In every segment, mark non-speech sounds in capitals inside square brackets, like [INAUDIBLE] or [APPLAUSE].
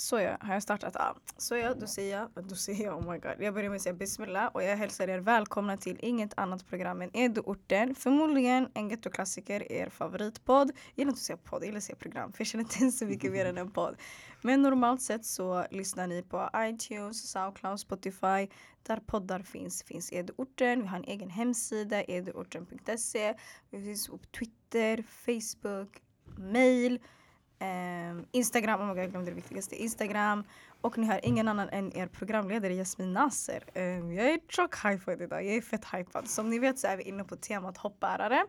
Så ja, har jag startat? Ja. Så ja, då säger jag, då säger jag oh my god. Jag börjar med att säga bismillah och jag hälsar er välkomna till inget annat program än Eduorten. Förmodligen en gettoklassiker, er favoritpodd. Jag gillar inte att säga podd, jag gillar att säga program för jag känner inte så mycket mer än en podd. Men normalt sett så lyssnar ni på iTunes, Soundcloud, Spotify. Där poddar finns, finns Eduorten. Vi har en egen hemsida, eduorten.se. Vi finns på Twitter, Facebook, mail eh, Instagram, oh my God, jag glömde det viktigaste. Instagram. Och ni har ingen annan än er programledare Jasmin Nasser. Eh, jag är chock-hypad idag. Jag är fett hypad. Som ni vet så är vi inne på temat hoppbärare.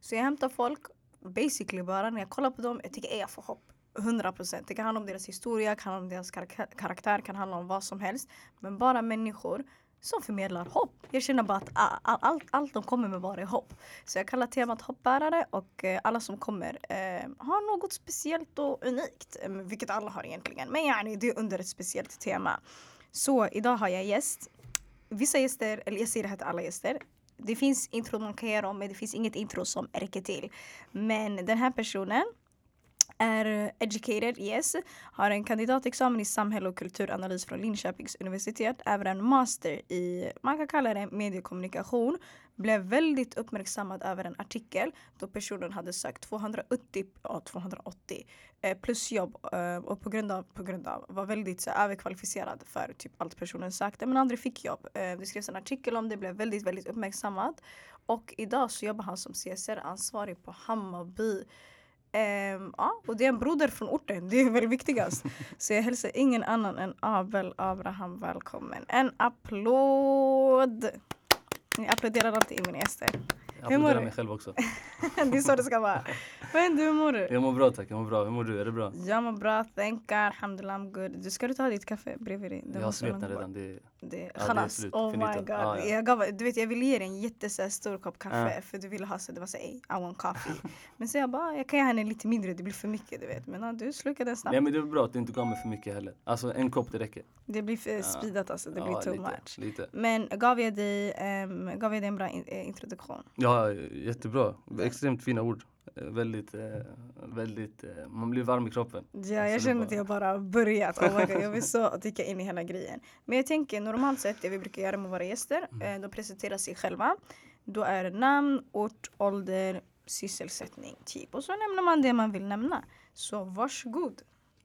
Så jag hämtar folk basically bara när jag kollar på dem. Jag tycker jag får hopp. 100%. Det kan handla om deras historia, kan handla om deras karaktär, kan handla om vad som helst. Men bara människor som förmedlar hopp. Jag känner bara att allt, allt, allt de kommer med bara är hopp. Så jag kallar temat hoppbärare och eh, alla som kommer eh, har något speciellt och unikt. Eh, vilket alla har egentligen. Men yani, det är under ett speciellt tema. Så idag har jag gäst. Vissa gäster, eller jag säger det här till alla gäster. Det finns intro man kan göra om men det finns inget intro som räcker till. Men den här personen är educated, yes. Har en kandidatexamen i samhälle och kulturanalys från Linköpings universitet. Även en master i, man kan kalla det mediekommunikation. Blev väldigt uppmärksammad över en artikel då personen hade sökt 280, ja, 280 eh, plus jobb eh, och på grund av, på grund av var väldigt så, överkvalificerad för typ allt personen sökte men aldrig fick jobb. Eh, det skrevs en artikel om det, blev väldigt, väldigt uppmärksammad. Och idag så jobbar han som CSR-ansvarig på Hammarby Um, ja, och det är en broder från orten, det är väl viktigast. Så jag hälsar ingen annan än Abel Abraham välkommen. En applåd! Ni applåderar alltid mina gäster. Jag applåderar mig själv också. [LAUGHS] det är så det ska vara. Men du, hur mår du? Jag mår bra tack, jag mår bra. Hur mår du? Är det bra? Jag mår bra, thank God, alhamdulillah I'm good. Du, ska du ta ditt kaffe bredvid dig? jag har svept den redan. Det, det, ja, det är slut. Oh my god. Ah, ja. jag, gav, du vet, jag ville ge dig en jättestor kopp kaffe ah. för du ville ha så det var så I want coffee. [LAUGHS] men så jag bara, jag kan ge henne lite mindre, det blir för mycket du vet. Men ja, du slukade den snabbt. Nej men det är bra att du inte gav mig för mycket heller. Alltså en kopp det räcker. Det blir för ja. speedat alltså, det blir too lite, much. Lite. Men gav jag, dig, um, gav jag dig en bra in, eh, introduktion? Ja, jättebra. Extremt fina ord. Eh, väldigt, eh, väldigt, eh, man blir varm i kroppen. Ja, jag känner att jag bara börjat. Oh God, jag vill så dyka in i hela grejen. Men jag tänker normalt sett det vi brukar göra med våra gäster, mm. de presenterar sig själva. Då är namn, ort, ålder, sysselsättning typ. Och så nämner man det man vill nämna. Så varsågod.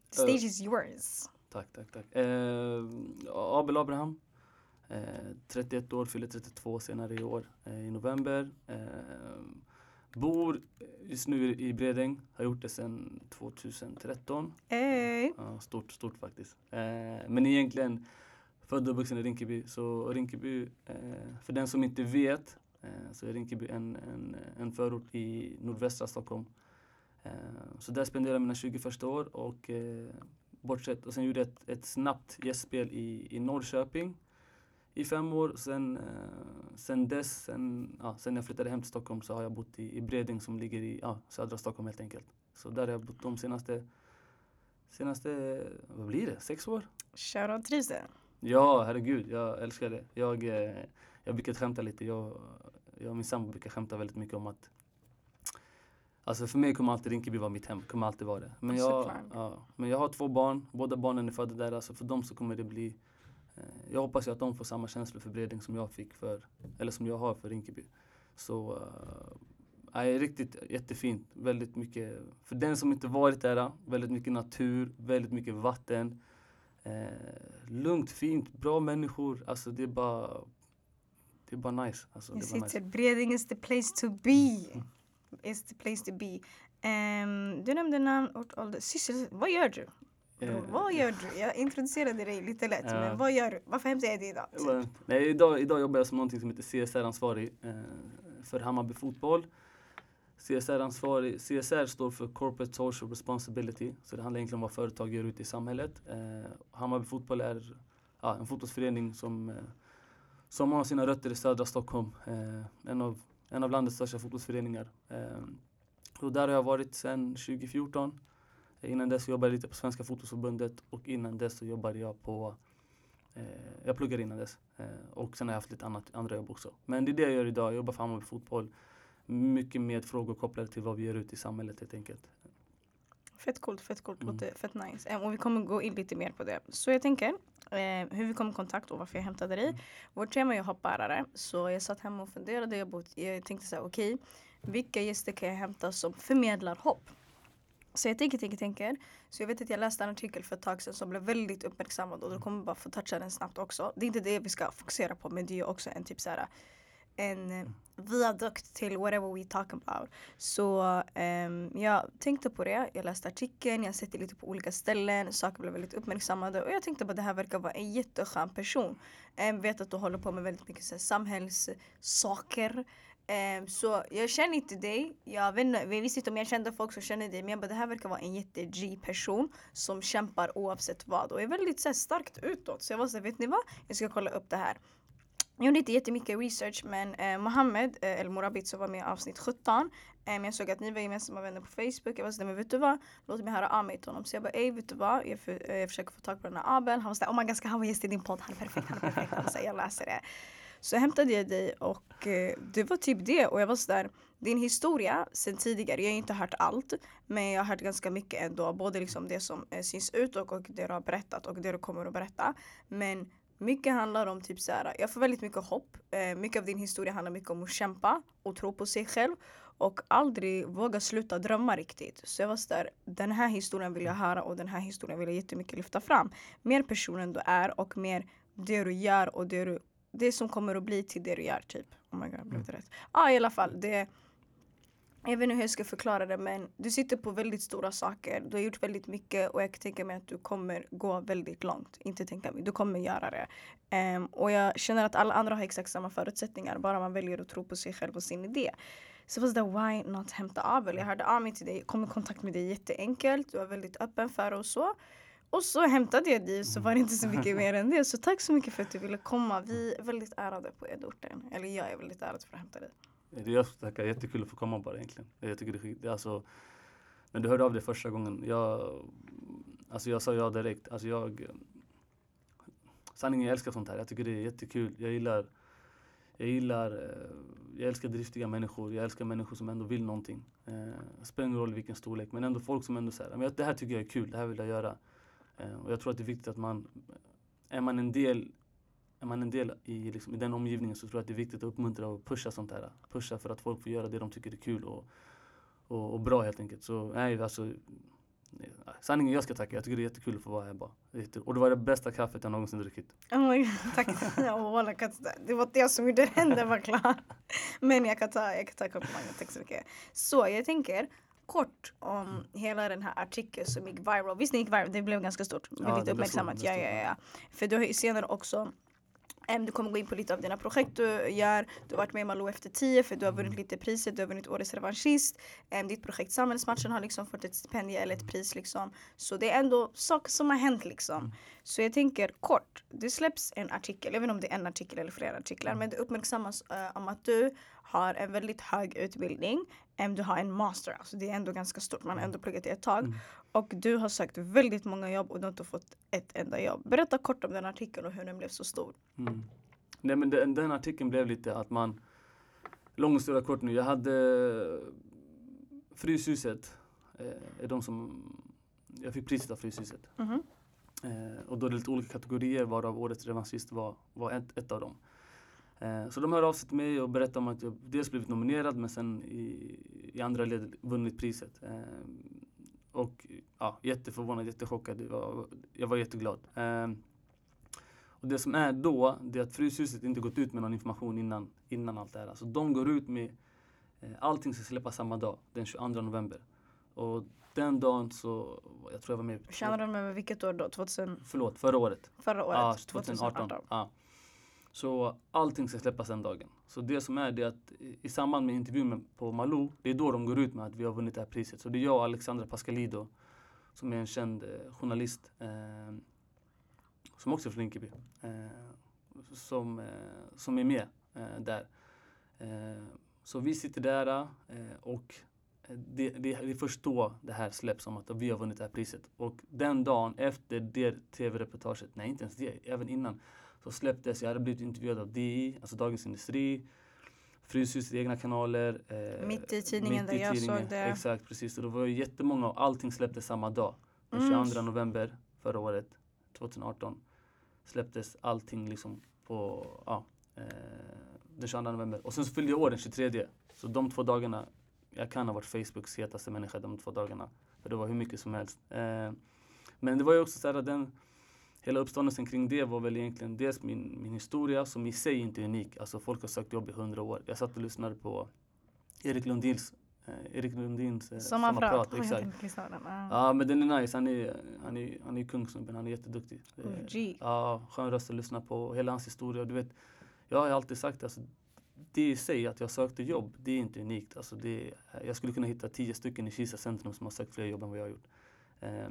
The stage is yours. Tack, tack, tack. Eh, Abel Abraham. Eh, 31 år, fyller 32 senare i år eh, i november. Bor just nu i Bredäng, har gjort det sedan 2013. Hey. Ja, stort, stort faktiskt. Eh, men egentligen född och uppvuxen i Rinkeby. Så Rinkeby, eh, för den som inte vet, eh, så är Rinkeby en, en, en förort i nordvästra Stockholm. Eh, så där spenderade jag mina 20 första år och eh, bortsett, och sen gjorde jag ett, ett snabbt gästspel i, i Norrköping i fem år. Sen, eh, sen dess, sen, ja, sen jag flyttade hem till Stockholm så har jag bott i, i Bredäng som ligger i ja, södra Stockholm helt enkelt. Så där har jag bott de senaste, senaste, vad blir det, sex år? Shoutout trivs det? Ja, herregud, jag älskar det. Jag, eh, jag brukar skämta lite, jag, jag och min sambo brukar skämta väldigt mycket om att Alltså för mig kommer alltid Rinkeby vara mitt hem, kommer alltid vara det. Men jag, ja, men jag har två barn, båda barnen är födda där, alltså för dem så kommer det bli jag hoppas ju att de får samma känslor för Bredäng som jag fick för, eller som jag har för Rinkeby. Så uh, är riktigt jättefint. Väldigt mycket, för den som inte varit där, väldigt mycket natur, väldigt mycket vatten. Eh, lugnt, fint, bra människor. Alltså det är bara, det är bara nice. Alltså, det är nice. Bredäng is the place to be. Mm. Is the place to be. Um, du nämnde namn, ort, ålder, sysselsättning. Vad gör du? Bror, vad gör du? Jag introducerade dig lite lätt, ja. men vad gör du? Varför hämtar jag dig idag? Typ? Nej, idag, idag jobbar jag som någonting som heter CSR-ansvarig eh, för Hammarby Fotboll. CSR-ansvarig, CSR står för Corporate Social Responsibility, så det handlar egentligen om vad företag gör ute i samhället. Eh, Hammarby Fotboll är ja, en fotbollsförening som, eh, som har sina rötter i södra Stockholm. Eh, en, av, en av landets största fotbollsföreningar. Eh, och där har jag varit sedan 2014. Innan dess jobbade jag lite på Svenska fotbollsförbundet och innan dess så jobbade jag på eh, jag pluggade innan dess eh, och sen har jag haft lite annat, andra jobb också. Men det är det jag gör idag, jag jobbar för Hammarby Fotboll. Mycket med frågor kopplade till vad vi gör ute i samhället helt enkelt. Fett coolt, fett coolt. Mm. Låter fett nice. Um, och vi kommer gå in lite mer på det. Så jag tänker eh, hur vi kom i kontakt och varför jag hämtade dig. Mm. Vårt tema är hoppbärare. Så jag satt hemma och funderade. Jag, bot, jag tänkte så här, okej. Okay, vilka gäster kan jag hämta som förmedlar hopp? Så jag tänker, tänker, tänker. Så jag vet att jag läste en artikel för ett tag sedan som blev väldigt uppmärksammad och då kommer bara få toucha den snabbt också. Det är inte det vi ska fokusera på men det är också en typ såhär en viadukt till whatever we talk about. Så um, jag tänkte på det, jag läste artikeln, jag har sett det lite på olika ställen, saker blev väldigt uppmärksammade och jag tänkte på att det här verkar vara en jätteskön person. Um, vet att du håller på med väldigt mycket så samhällssaker. Um, så jag känner inte dig, jag, vet inte, jag visste inte om jag kände folk som känner dig men jag bara det här verkar vara en jätte-G person som kämpar oavsett vad och är väldigt så här, starkt utåt. Så jag var såhär, vet ni vad? Jag ska kolla upp det här. Jag gjorde inte jättemycket research men eh, Mohammed eh, El Morabit som var med i avsnitt 17 eh, Jag såg att ni var gemensamma vänner på Facebook Jag var såhär, men vet du vad? Låt mig höra av mig till honom Så jag bara, ey vet du vad? Jag, för, eh, jag försöker få tag på den här Abel Han var såhär, oh my god ska han vara gäst i din podd? Han är perfekt, han är perfekt Han var jag läser det så hämtade jag dig och eh, det var typ det och jag var sådär din historia sen tidigare, jag har inte hört allt men jag har hört ganska mycket ändå både liksom det som eh, syns ut och, och det du har berättat och det du kommer att berätta men mycket handlar om typ såhär, jag får väldigt mycket hopp. Eh, mycket av din historia handlar mycket om att kämpa och tro på sig själv. Och aldrig våga sluta drömma riktigt. Så jag var sådär, den här historien vill jag höra och den här historien vill jag jättemycket lyfta fram. Mer personen du är och mer det du gör och det, du, det som kommer att bli till det du gör typ. Oh my god, blev det rätt? Ja ah, i alla fall. Det, jag vet inte hur jag ska förklara det men du sitter på väldigt stora saker. Du har gjort väldigt mycket och jag tänker mig att du kommer gå väldigt långt. Inte tänka mig, du kommer göra det. Um, och jag känner att alla andra har exakt samma förutsättningar. Bara man väljer att tro på sig själv och sin idé. Så was det why not hämta Abel? Jag hörde av mig till dig, kom i kontakt med dig jätteenkelt. Du var väldigt öppen för det och så. Och så hämtade jag dig så var det inte så mycket mer än det. [LAUGHS] Så tack så mycket för att du ville komma. Vi är väldigt ärade på Edorten. Eller jag är väldigt ärad för att hämta dig. Det är jag som tackar. Jättekul att få komma bara egentligen. Jag tycker det, det alltså, när du hörde av dig första gången, jag, alltså jag sa ja direkt. Alltså jag, sanningen, jag älskar sånt här. Jag tycker det är jättekul. Jag gillar, jag gillar, eh, jag älskar driftiga människor. Jag älskar människor som ändå vill någonting. Eh, spelar ingen roll vilken storlek, men ändå folk som ändå säger, det här tycker jag är kul, det här vill jag göra. Eh, och jag tror att det är viktigt att man, är man en del är man en del i, liksom, i den omgivningen så tror jag att det är viktigt att uppmuntra och pusha sånt här. Pusha för att folk får göra det de tycker är kul och, och, och bra helt enkelt. Så nej, alltså eh, Sanningen jag ska tacka, jag tycker det är jättekul att få vara här bara. Och det var det bästa kaffet jag någonsin druckit. Oh my God, tack. oh, det var det som gjorde den, den var klar. Men jag kan ta, jag kan ta komplimangen, tack så mycket. Så jag tänker kort om mm. hela den här artikeln som gick viral. Visst den gick viral, det blev ganska stort, ja, väldigt uppmärksammat. Ja, ja, ja. För du har ju senare också du kommer gå in på lite av dina projekt du gör. Du har varit med i Malou efter 10 för du har vunnit lite priser. Du har vunnit Årets revanschist. Ditt projekt Samhällsmatchen har liksom fått ett stipendium eller ett pris liksom. Så det är ändå saker som har hänt liksom. Mm. Så jag tänker kort. Det släpps en artikel, jag vet inte om det är en artikel eller flera artiklar. Mm. Men det uppmärksammas uh, om att du har en väldigt hög utbildning. Du har en master, alltså det är ändå ganska stort. Man har ändå pluggat i ett tag. Mm. Och du har sökt väldigt många jobb och du har inte fått ett enda jobb. Berätta kort om den artikeln och hur den blev så stor. Mm. Nej men den, den, artikeln blev lite att man, lång historia kort nu, jag hade Fryshuset, eh, är de som, jag fick priset av Fryshuset. Mm eh, och då är det lite olika kategorier varav Årets revanschist var, var ett, ett av dem. Eh, så de hörde av sig till mig och berättade om att jag dels blivit nominerad men sen i, i andra led vunnit priset. Eh, och ja, jätteförvånad, jättechockad. Jag var, jag var jätteglad. Eh, och det som är då, det är att Fryshuset inte gått ut med någon information innan, innan allt det här. Alltså de går ut med, allting ska släppas samma dag, den 22 november. Och den dagen så, jag tror jag var med. 22 november, vilket år då? 2000? Förlåt, förra året. Förra året? Ja, 2018. 2018. Ja. Så allting ska släppas den dagen. Så det som är det att i samband med intervjun på Malou, det är då de går ut med att vi har vunnit det här priset. Så det är jag och Alexandra Pascalido som är en känd eh, journalist eh, som också är från Rinkeby, eh, som, eh, som är med eh, där. Eh, så vi sitter där eh, och eh, det, det, det är först då det här släpps om att vi har vunnit det här priset. Och den dagen efter det tv-reportaget, nej inte ens det, även innan, så släpptes, jag hade blivit intervjuad av DI, alltså Dagens Industri, Fryshusets egna kanaler. Eh, mitt i tidningen mitt i där jag tidningen. såg det. Exakt, precis. Och det var ju jättemånga och allting släpptes samma dag. Den 22 mm. november förra året, 2018, släpptes allting liksom på, ja, eh, den 22 november. Och sen så fyllde jag år den 23. Så de två dagarna, jag kan ha varit Facebooks hetaste människa de två dagarna. För det var hur mycket som helst. Eh, men det var ju också så här den hela uppståndelsen kring det var väl egentligen dels min, min historia som i sig inte är unik. Alltså folk har sökt jobb i hundra år. Jag satt och lyssnade på Erik Lundins eh, Erik Lundins eh, Sommarprat. Exakt. Ja men den är nice. Han är, han är, han är kungsnubben. Han är jätteduktig. Eh, ja, skön röst att lyssna på. Hela hans historia. Du vet, jag har alltid sagt alltså, det i sig att jag sökte jobb, det är inte unikt. Alltså det, jag skulle kunna hitta tio stycken i Kisa centrum som har sökt fler jobb än vad jag har gjort. Eh,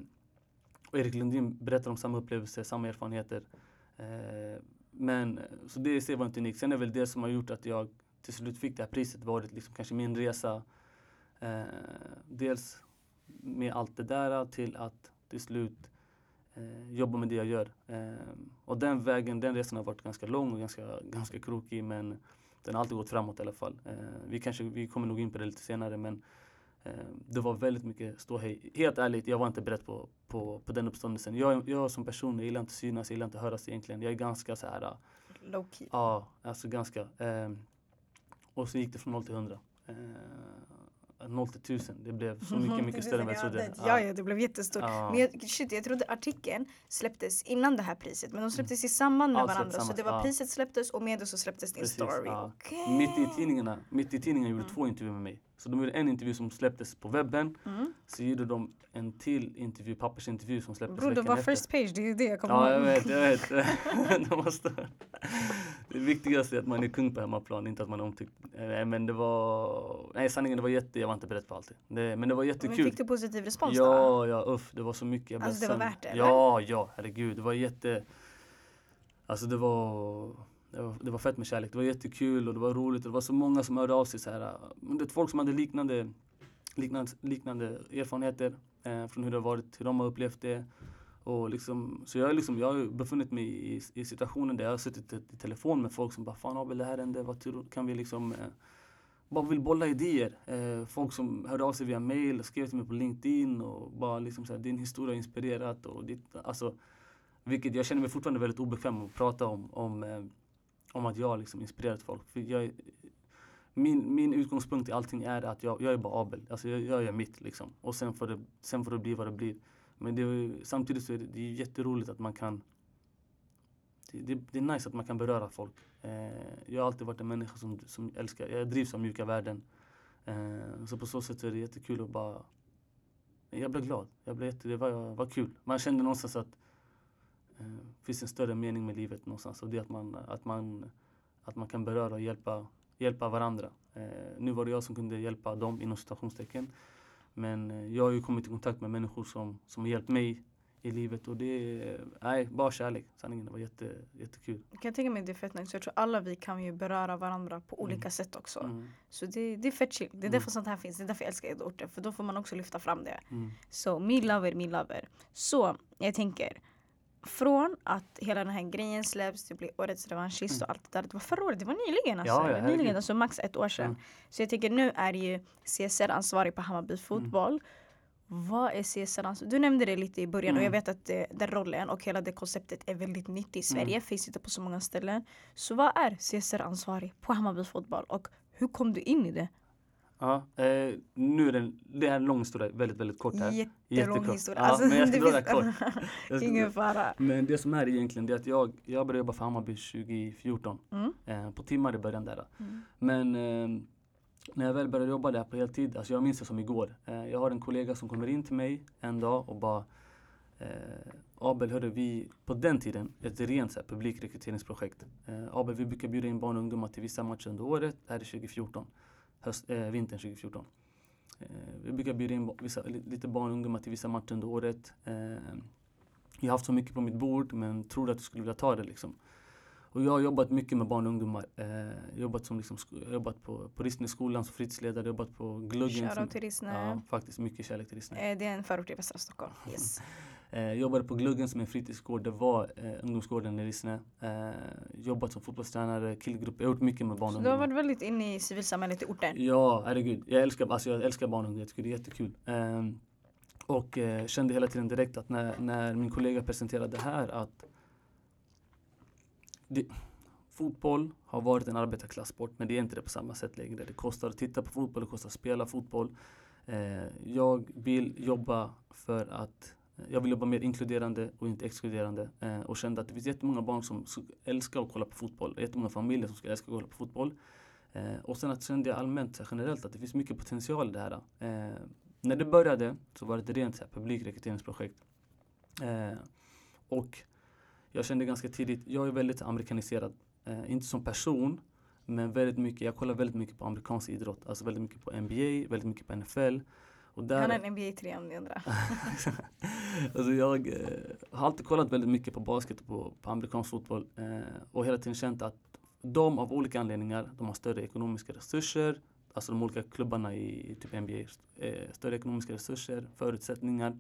och Erik Lundin berättar om samma upplevelser, samma erfarenheter. Eh, men så det i sig var inte unikt. Sen är väl det som har gjort att jag till slut fick det här priset varit liksom kanske min resa. Eh, dels med allt det där till att till slut eh, jobba med det jag gör. Eh, och den vägen, den resan har varit ganska lång och ganska, ganska krokig men den har alltid gått framåt i alla fall. Eh, vi, kanske, vi kommer nog in på det lite senare men det var väldigt mycket ståhej. Helt ärligt, jag var inte beredd på, på, på den uppståndelsen. Jag, jag som person, jag gillar inte synas, jag gillar inte höras egentligen. Jag är ganska så här... Low key. Ja, alltså ganska. Eh, och så gick det från 0 till 100. 0 till 1000. Det blev så mycket, mycket större än vad jag [LAUGHS] trodde. Ja, ja, det blev jättestort. Ja. Men jag, shit, jag trodde artikeln släpptes innan det här priset. Men de släpptes i samband med ja, varandra. Så det var ja. priset släpptes och med det så släpptes din Precis, story. Okay. Mitt i tidningarna, mitt i tidningarna gjorde mm. två intervjuer med mig. Så de gjorde en intervju som släpptes på webben. Mm. Så gjorde de en till intervju, pappersintervju som släpptes Bro, veckan det var efter. first page, det är ju det jag kommer ihåg. Ja, jag vet, jag vet. [LAUGHS] [LAUGHS] de måste... Det viktigaste är att man är kung på hemmaplan, inte att man är omtyckt. Nej, men det var... Nej, sanningen, det var jätte... Jag var inte beredd på allt det. Men det var jättekul. Men fick du positiv respons ja, då? Ja, ja, uff. Det var så mycket. Jag alltså det var värt det? Eller? Ja, ja, herregud. Det var jätte... Alltså det var det var, det var fett med kärlek. Det var jättekul och det var roligt. Det var så många som hörde av sig. Så här, äh, det folk som hade liknande, liknande, liknande erfarenheter eh, från hur det har varit, hur de har upplevt det. Och liksom, så jag, liksom, jag har befunnit mig i, i situationer där jag har suttit i, i telefon med folk som bara Fan Abel, det här hände, vad tror, kan vi liksom eh, bara vill bolla idéer. Eh, folk som hörde av sig via mail, skrev till mig på LinkedIn och bara liksom så här, din historia har inspirerat. Och ditt, alltså, vilket jag känner mig fortfarande väldigt obekväm att prata om, om eh, om att jag liksom inspirerat folk. För jag, min, min utgångspunkt i allting är att jag, jag är bara Abel. Alltså jag, jag gör mitt liksom. Och sen får, det, sen får det bli vad det blir. Men det samtidigt så är det, det är jätteroligt att man kan det, det, det, är nice att man kan beröra folk. Eh, jag har alltid varit en människa som, som älskar, jag drivs av mjuka värden. Eh, så på så sätt är det jättekul att bara jag blev glad. Jag blev jätte, det var, var kul. Man kände någonstans att eh, finns en större mening med livet någonstans. Och det är att man, att man, att man kan beröra och hjälpa, hjälpa varandra. Eh, nu var det jag som kunde hjälpa dem inom citationstecken. Men eh, jag har ju kommit i kontakt med människor som, som har hjälpt mig i livet och det är nej, bara kärlek. Sanningen, det var jätte, jättekul. Jag kan tänka mig det är fett nice. Jag tror alla vi kan ju beröra varandra på olika mm. sätt också. Mm. Så det, det är fett chill. Det är mm. därför sånt här finns. Det är därför jag älskar Edorten. För då får man också lyfta fram det. Mm. Så me lover, me lover. Så jag tänker från att hela den här grejen släpps, det blir årets revanschist och mm. allt det där. Det var förra året, det var nyligen alltså. Ja, ja, nyligen, alltså max ett år sedan. Mm. Så jag tänker nu är ju CSR ansvarig på Hammarby mm. fotboll. Mm. Vad är CSR ansvarig? Du nämnde det lite i början mm. och jag vet att det, den rollen och hela det konceptet är väldigt nytt i Sverige. Mm. Finns inte på så många ställen. Så vad är CSR ansvarig på Hammarby fotboll och hur kom du in i det? Ja, eh, nu är det, det är en lång historia, väldigt, väldigt kort här. Jättelång Jättekort. historia. Ja, alltså, men jag ska dra det kort. [LAUGHS] Ingen fara. Men det som är egentligen det är att jag, jag började jobba för Hammarby 2014. Mm. Eh, på timmar i början där. Mm. Men eh, när jag väl började jobba där på heltid, alltså jag minns det som igår. Eh, jag har en kollega som kommer in till mig en dag och bara eh, Abel, hörde vi på den tiden ett rent så här, publikrekryteringsprojekt. Eh, Abel, vi brukar bjuda in barn och ungdomar till vissa matcher under året. Det här är 2014 höst, äh, vintern 2014. Eh, vi brukar bjuda in vissa, lite barn och ungdomar till vissa matcher under året. Eh, jag har haft så mycket på mitt bord men trodde att du skulle vilja ta det liksom. Och jag har jobbat mycket med barn och ungdomar. Eh, jobbat som liksom, jobbat på, på Rissneskolan som fritidsledare, jobbat på Gluggen. Shoutout till Rissne. Ja, faktiskt mycket kärlek till Rissne. Eh, det är en förort i västra Stockholm. Yes. [LAUGHS] eh, jobbade på Gluggen som är en fritidsgård. Det var eh, ungdomsgården i Rissne. Eh, jobbat som fotbollstränare, killgrupp. Jag har gjort mycket med barn och Så du har varit väldigt inne i civilsamhället i orten? Ja, herregud. Jag älskar, alltså jag älskar barn och ungdom. Jag tycker det är jättekul. Ehm, och eh, kände hela tiden direkt att när, när min kollega presenterade det här att det, fotboll har varit en arbetarklassport men det är inte det på samma sätt längre. Det kostar att titta på fotboll, det kostar att spela fotboll. Eh, jag vill jobba för att jag vill jobba mer inkluderande och inte exkluderande eh, och kände att det finns jättemånga barn som älskar att kolla på fotboll. Jättemånga familjer som ska älska att kolla på fotboll. Eh, och sen att kände jag allmänt generellt att det finns mycket potential i det här. Eh, när det började så var det ett rent så här, publikrekryteringsprojekt. Eh, och jag kände ganska tidigt, jag är väldigt amerikaniserad. Eh, inte som person, men väldigt mycket, jag kollar väldigt mycket på amerikansk idrott. Alltså väldigt mycket på NBA, väldigt mycket på NFL. Där, Han är en NBA-3 om ni undrar. [LAUGHS] alltså jag eh, har alltid kollat väldigt mycket på basket och på, på amerikansk fotboll. Eh, och hela tiden känt att de av olika anledningar, de har större ekonomiska resurser, alltså de olika klubbarna i, i typ NBA, eh, större ekonomiska resurser, förutsättningar.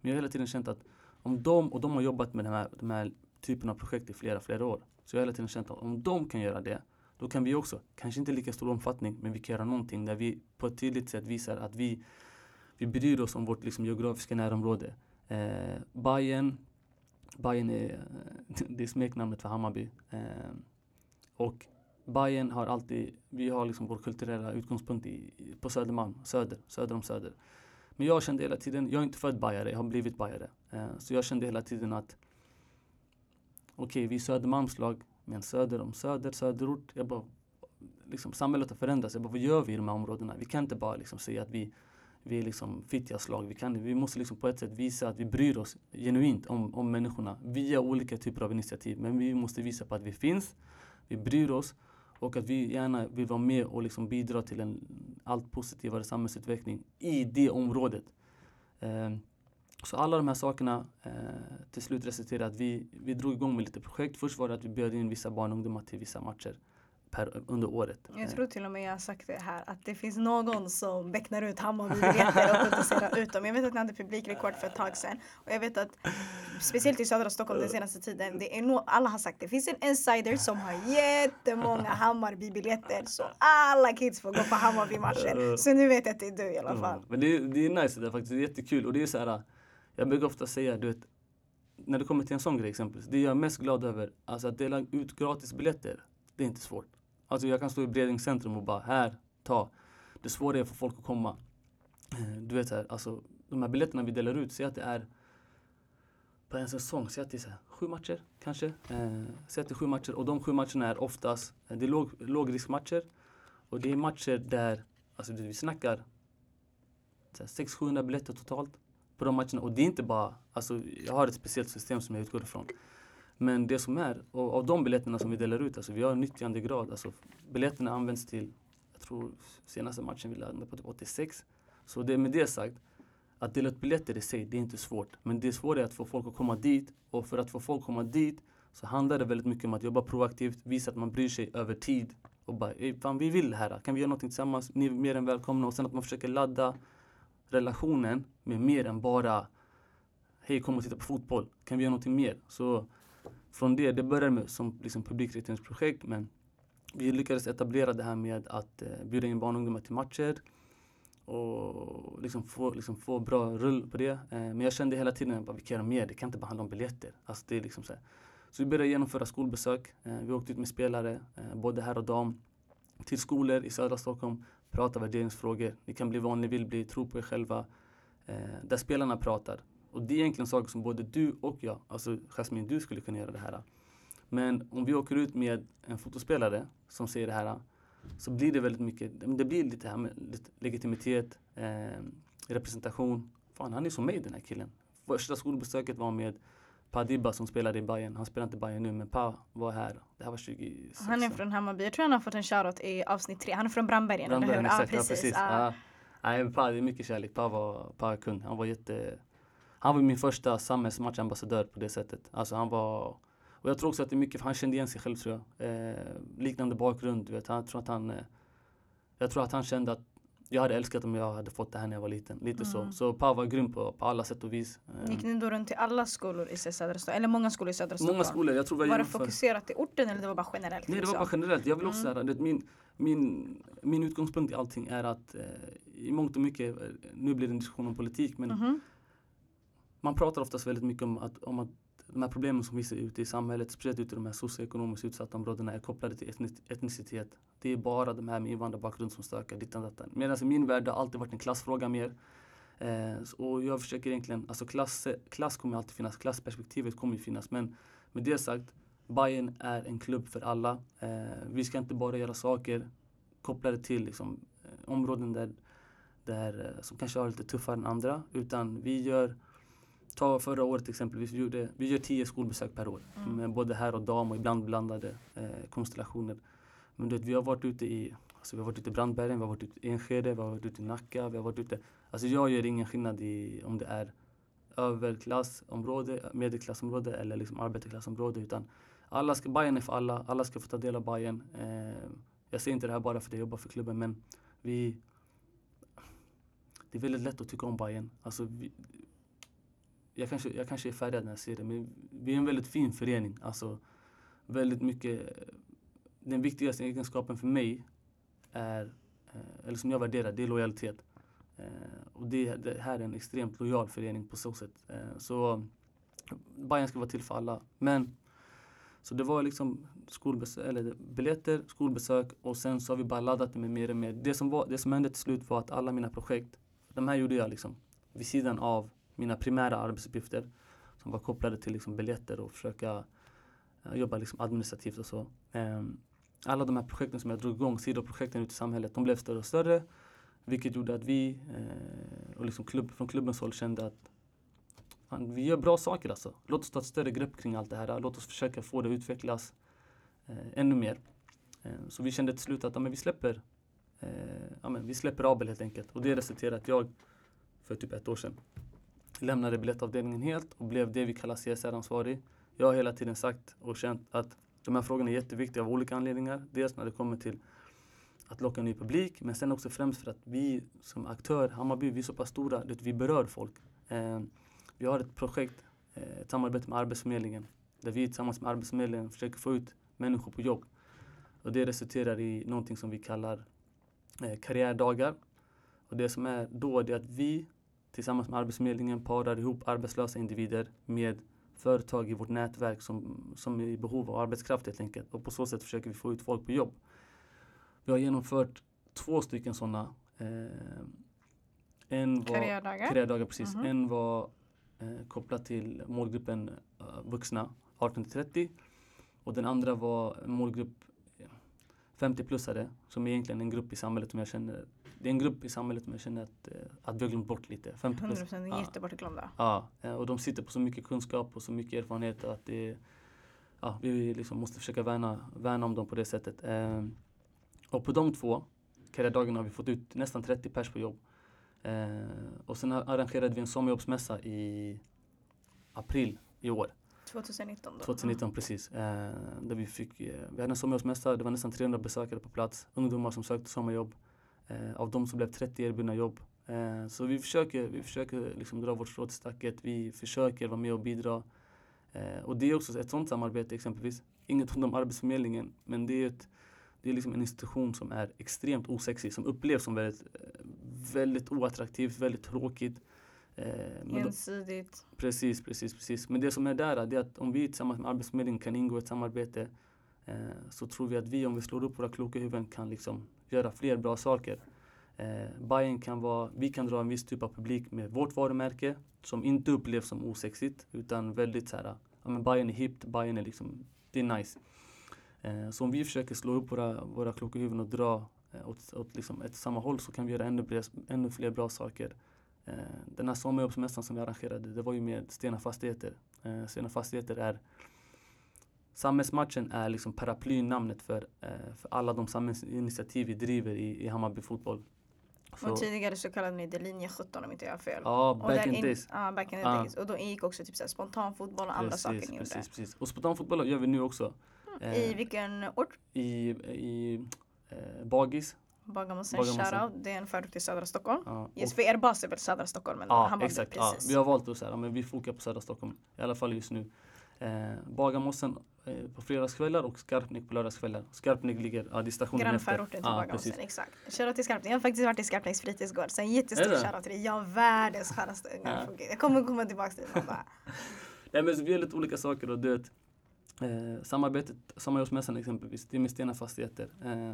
Men jag har hela tiden känt att om de, och de har jobbat med den här, de här typen av projekt i flera, flera år. Så jag har hela tiden känt att om de kan göra det, då kan vi också, kanske inte i lika stor omfattning, men vi kan göra någonting där vi på ett tydligt sätt visar att vi, vi bryr oss om vårt liksom, geografiska närområde. Eh, Bayern, Bayern är, [LAUGHS] det är smeknamnet för Hammarby. Eh, och Bayern har alltid, vi har liksom vår kulturella utgångspunkt i, på Södermalm, söder, söder om söder. Men jag kände hela tiden, jag är inte född bajare, jag har blivit bajare. Eh, så jag kände hela tiden att okej, okay, vi är Södermalmslag, men söder om söder, söderort. Jag bara, liksom, samhället har förändrats. Jag bara, vad gör vi i de här områdena? Vi kan inte bara liksom säga att vi, vi är liksom Fittjaslag. Vi, kan, vi måste liksom på ett sätt visa att vi bryr oss genuint om, om människorna via olika typer av initiativ. Men vi måste visa på att vi finns, vi bryr oss och att vi gärna vill vara med och liksom bidra till en allt positivare samhällsutveckling i det området. Eh, så alla de här sakerna eh, till slut resulterade att vi, vi drog igång med lite projekt. Först var det att vi bjöd in vissa barn och ungdomar till vissa matcher per, under året. Jag tror till och med jag har sagt det här att det finns någon som becknar ut Hammarby-biljetter och protesterar ut dem. Jag vet att ni hade publikrekord för ett tag sedan och jag vet att speciellt i södra Stockholm den senaste tiden, det är no alla har sagt det. finns en insider som har jättemånga Hammarby-biljetter så alla kids får gå på Hammarby-matcher. Så nu vet jag att det är du i alla fall. Mm. Men det är, det är nice det är faktiskt, det är jättekul och det är så här, jag brukar ofta säga, du vet, när det kommer till en sån grej exempelvis, det jag är mest glad över, alltså att dela ut gratis biljetter, det är inte svårt. Alltså jag kan stå i Bredäng centrum och bara här, ta. Det svåra är att få folk att komma. Eh, du vet här, alltså de här biljetterna vi delar ut, säg att det är på en säsong, säg att det är här, sju matcher kanske. Eh, säg att det är sju matcher och de sju matcherna är oftast, eh, det är låg, lågriskmatcher. Och det är matcher där, alltså vi snackar 600-700 biljetter totalt på de matcherna. Och det är inte bara, alltså jag har ett speciellt system som jag utgår ifrån. Men det som är, och av de biljetterna som vi delar ut, alltså vi har en nyttjandegrad. Alltså biljetterna används till, jag tror senaste matchen vi landade på typ 86. Så det med det sagt, att dela ut biljetter i sig, det är inte svårt. Men det svåra är att få folk att komma dit. Och för att få folk att komma dit så handlar det väldigt mycket om att jobba proaktivt, visa att man bryr sig över tid. Och bara, fan vi vill det här, kan vi göra någonting tillsammans? Ni är mer än välkomna. Och sen att man försöker ladda relationen med mer än bara Hej kom och titta på fotboll, kan vi göra någonting mer? Så från det, det började med som liksom publikrekryteringsprojekt men vi lyckades etablera det här med att eh, bjuda in barn och ungdomar till matcher och liksom få, liksom få bra rull på det. Eh, men jag kände hela tiden att vi kan göra mer, det kan inte bara handla om biljetter. Alltså det är liksom så, så vi började genomföra skolbesök. Eh, vi åkte ut med spelare, eh, både här och dam, till skolor i södra Stockholm, prata värderingsfrågor. Ni kan bli vad ni vill bli, tro på er själva. Eh, där spelarna pratar. Och det är egentligen saker som både du och jag, alltså Jasmine, du skulle kunna göra det här. Men om vi åker ut med en fotospelare som säger det här så blir det väldigt mycket, det blir lite här med legitimitet, eh, representation. Fan, han är som mig den här killen. Första skolbesöket var med Pa Dibba som spelade i Bayern. Han spelar inte i Bayern nu men Pa var här. Det här var 2016. Han är från Hammarby. Jag tror han har fått en shoutout i avsnitt tre. Han är från Brandbergen, Brandbergen eller hur? Exakt, ja, precis. Ja, precis. Ah. Nej, pa, det är mycket kärlek. Pa var, pa kung. Han var jätte... Han var min första samhällsmatchambassadör på det sättet. Alltså han var... Och jag tror också att det är mycket, för han kände igen sig själv tror jag. Eh, liknande bakgrund, du vet. Han, tror att han, eh, jag tror att han kände att jag hade älskat om jag hade fått det här när jag var liten. Lite mm. så. Så Pau var grym på, på alla sätt och vis. Eh. Gick ni då runt till alla skolor i södra Stockholm? Eller många skolor i södra Stockholm? Många skolor. Jag tror var det fokuserat till orten eller det var bara generellt? Nej, det var bara generellt. Jag vill också mm. säga min, min, min utgångspunkt i allting är att eh, i mångt och mycket, nu blir det en diskussion om politik, men mm man pratar oftast väldigt mycket om att, om att de här problemen som vi ser ute i samhället, speciellt ute i de här socioekonomiskt utsatta områdena, är kopplade till etnicitet. Det är bara de här med invandrarbakgrund som stökar dittan dattan. Medan i min värld har det alltid varit en klassfråga mer. Eh, och jag försöker egentligen, alltså klass, klass kommer alltid finnas, klassperspektivet kommer ju finnas. Men med det sagt, Bayern är en klubb för alla. Eh, vi ska inte bara göra saker kopplade till liksom, eh, områden där, där, eh, som kanske har lite tuffare än andra. Utan vi gör Ta förra året exempelvis, vi, gjorde, vi gör tio skolbesök per år. Mm. Med både herr och dam och ibland blandade eh, konstellationer. Men du vet, vi har varit ute i alltså, vi har varit ute i Brandbergen, vi har varit ute i Enskede, vi har varit ute i Nacka, vi har varit ute... Alltså jag gör ingen skillnad i om det är överklassområde, medelklassområde eller liksom arbetarklassområde. Utan alla ska, Bayern är för alla, alla ska få ta del av Bayern. Eh, jag säger inte det här bara för att jag jobbar för klubben men vi... Det är väldigt lätt att tycka om Bayern. Alltså vi, jag kanske, jag kanske är färgad när jag ser det, men vi är en väldigt fin förening. Alltså, väldigt mycket, den viktigaste egenskapen för mig är, eh, eller som jag värderar, det är lojalitet. Eh, och det, det här är en extremt lojal förening på så sätt. Eh, så Bayern ska vara till för alla. Men så det var liksom skolbesök, eller biljetter, skolbesök och sen så har vi bara laddat det med mer och mer. Det som, var, det som hände till slut var att alla mina projekt, de här gjorde jag liksom vid sidan av mina primära arbetsuppgifter som var kopplade till liksom biljetter och försöka uh, jobba liksom administrativt och så. Um, alla de här projekten som jag drog igång, sidoprojekten ute i samhället, de blev större och större. Vilket gjorde att vi eh, och liksom klubb, från klubbens håll kände att fan, vi gör bra saker alltså. Låt oss ta ett större grepp kring allt det här. Låt oss försöka få det att utvecklas eh, ännu mer. Ehm, så vi kände till slut att ja, men vi släpper ja, men vi släpper Abel helt enkelt. Och det resulterade att jag för typ ett år sedan lämnade biljettavdelningen helt och blev det vi kallar CSR-ansvarig. Jag har hela tiden sagt och känt att de här frågorna är jätteviktiga av olika anledningar. Dels när det kommer till att locka ny publik, men sen också främst för att vi som aktör, Hammarby, vi är så pass stora, att vi berör folk. Eh, vi har ett projekt, eh, ett samarbete med Arbetsförmedlingen, där vi tillsammans med Arbetsförmedlingen försöker få ut människor på jobb. Och det resulterar i någonting som vi kallar eh, karriärdagar. Och det som är då är att vi tillsammans med Arbetsförmedlingen parar ihop arbetslösa individer med företag i vårt nätverk som, som är i behov av arbetskraft helt enkelt. Och på så sätt försöker vi få ut folk på jobb. Vi har genomfört två stycken sådana. Eh, en var, karriärdagar. karriärdagar precis. Mm -hmm. En var eh, kopplad till målgruppen uh, vuxna 18-30 och den andra var målgrupp 50-plussare som är egentligen en grupp i samhället som jag känner det är en grupp i samhället som jag känner att, eh, att vi har glömt bort lite. 50 procent är jättebortglömda. Ja, eh, och de sitter på så mycket kunskap och så mycket erfarenhet att det, ja, vi liksom måste försöka värna, värna om dem på det sättet. Eh, och på de två karriärdagarna har vi fått ut nästan 30 pers på jobb. och sen arrangerade vi en sommarjobbsmässa i april i år. 2019 då? 2019 precis. där vi, fick, vi hade en sommarjobbsmässa, det var nästan 300 besökare på plats. Ungdomar som sökte sommarjobb. Eh, av dem så blev 30 erbjudna jobb. Eh, så vi försöker, vi försöker liksom dra vårt strå till stacket. Vi försöker vara med och bidra. Eh, och det är också ett sånt samarbete exempelvis. Inget om Arbetsförmedlingen, men det är, ett, det är liksom en institution som är extremt osexig, som upplevs som väldigt, väldigt oattraktivt, väldigt tråkigt. Ensidigt. precis, precis, precis. Men det som är där är att om vi tillsammans med Arbetsförmedlingen kan ingå ett samarbete så tror vi att vi, om vi slår upp våra kloka huvuden, kan liksom göra fler bra saker. Eh, Bayern kan vara, vi kan dra en viss typ av publik med vårt varumärke som inte upplevs som osexigt utan väldigt så här, ja men Bayern är hippt, Bayern är liksom, det är nice. Eh, så om vi försöker slå upp våra, våra kloka huvuden och dra eh, åt, åt liksom ett samma håll så kan vi göra ännu, ännu fler bra saker. Eh, den här sommarjobbsmässan som vi arrangerade, det var ju med Stena Fastigheter. Eh, Stena Fastigheter är Samhällsmatchen är liksom paraplynamnet för, eh, för alla de samhällsinitiativ vi driver i, i Hammarby fotboll. Så. Och tidigare så kallade ni det linje 17 om inte jag har fel. Ja, back in in, days. Ja, back in the ah. days. Och då ingick också typ spontanfotboll och precis, andra saker ni gjorde. Precis, precis. Och spontanfotboll gör vi nu också. Mm. I eh, vilken ort? I, i eh, Bagis. Bagarmossen, shoutout. Det är en förort till södra Stockholm. Ja, yes, för er bas är väl södra Stockholm? Eller ja, exakt. Precis. Ja, vi har valt att säga men vi fokar på södra Stockholm. I alla fall just nu. Eh, Bagarmossen på fredagskvällar och Skarpnäck på lördagskvällar. Skarpnäck ligger, ja det är stationen Grannförorten till ah, Bagarmossen, exakt. Shoutout till Skarpnäck. Jag har faktiskt varit i Skarpnäcks fritidsgård. Så en jättestor shoutout till dig. Jag har världens skönaste. Ja. Jag kommer komma tillbaka till det. [LAUGHS] Nej men vi gör lite olika saker och det eh, samarbetet, Sommarjobbsmässan exempelvis, det är med Stena Fastigheter. Eh,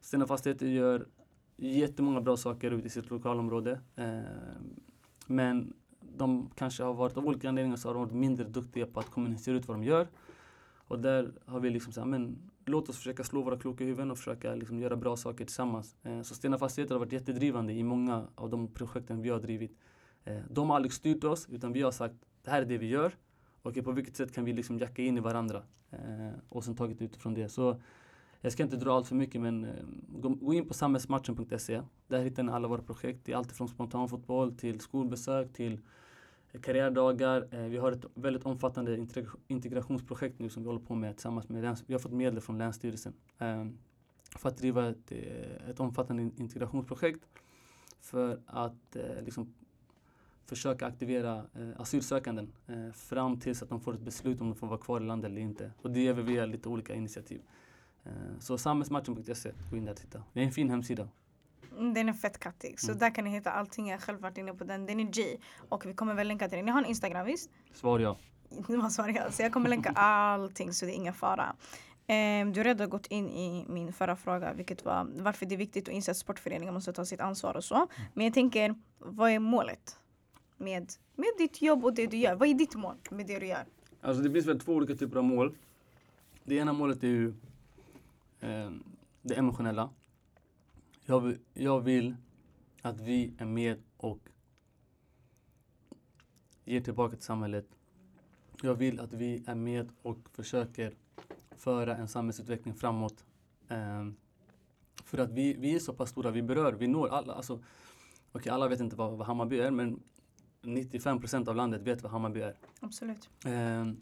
Stena Fastigheter gör jättemånga bra saker ute i sitt lokalområde. Eh, men de kanske har varit, av olika anledningar så har de varit mindre duktiga på att kommunicera ut vad de gör. Och där har vi liksom sagt, men låt oss försöka slå våra kloka huvuden och försöka liksom göra bra saker tillsammans. Eh, så Stena Fastigheter har varit jättedrivande i många av de projekten vi har drivit. Eh, de har aldrig styrt oss utan vi har sagt, det här är det vi gör. Och på vilket sätt kan vi liksom jacka in i varandra? Eh, och sen tagit utifrån det. Så jag ska inte dra allt för mycket men eh, gå, gå in på samhällsmatchen.se. Där hittar ni alla våra projekt. Det är allt från spontanfotboll till skolbesök till karriärdagar. Eh, vi har ett väldigt omfattande integrationsprojekt nu som vi håller på med tillsammans med läns Vi har fått medel från Länsstyrelsen ehm, för att driva ett, eh, ett omfattande integrationsprojekt för att eh, liksom försöka aktivera asylsökanden fram tills att de får ett beslut om de får vara kvar i landet eller inte. Och det gör vi via lite olika initiativ. Så samhällsmatchen.se, gå in där och titta. Det är en fin hemsida. Mm, den är fett kattig. Så mm. där kan ni hitta allting. Jag har själv varit inne på den. Den är G. Och vi kommer väl länka till den. Ni har en Instagram visst? Svar ja. [LAUGHS] Var svar ja. Så jag kommer länka [LAUGHS] allting så det är ingen fara. Um, du har redan gått in i min förra fråga vilket var varför det är viktigt att inse att sportföreningar måste ta sitt ansvar och så. Mm. Men jag tänker, vad är målet med, med ditt jobb och det du gör? Vad är ditt mål med det du gör? Alltså det finns väl två olika typer av mål. Det ena målet är ju eh, det emotionella. Jag, jag vill att vi är med och ger tillbaka till samhället. Jag vill att vi är med och försöker föra en samhällsutveckling framåt. Eh, för att vi, vi är så pass stora, vi berör, vi når alla. Alltså, okay, alla vet inte vad, vad Hammarby är men 95 procent av landet vet vad Hammarby är. Absolut. Eh,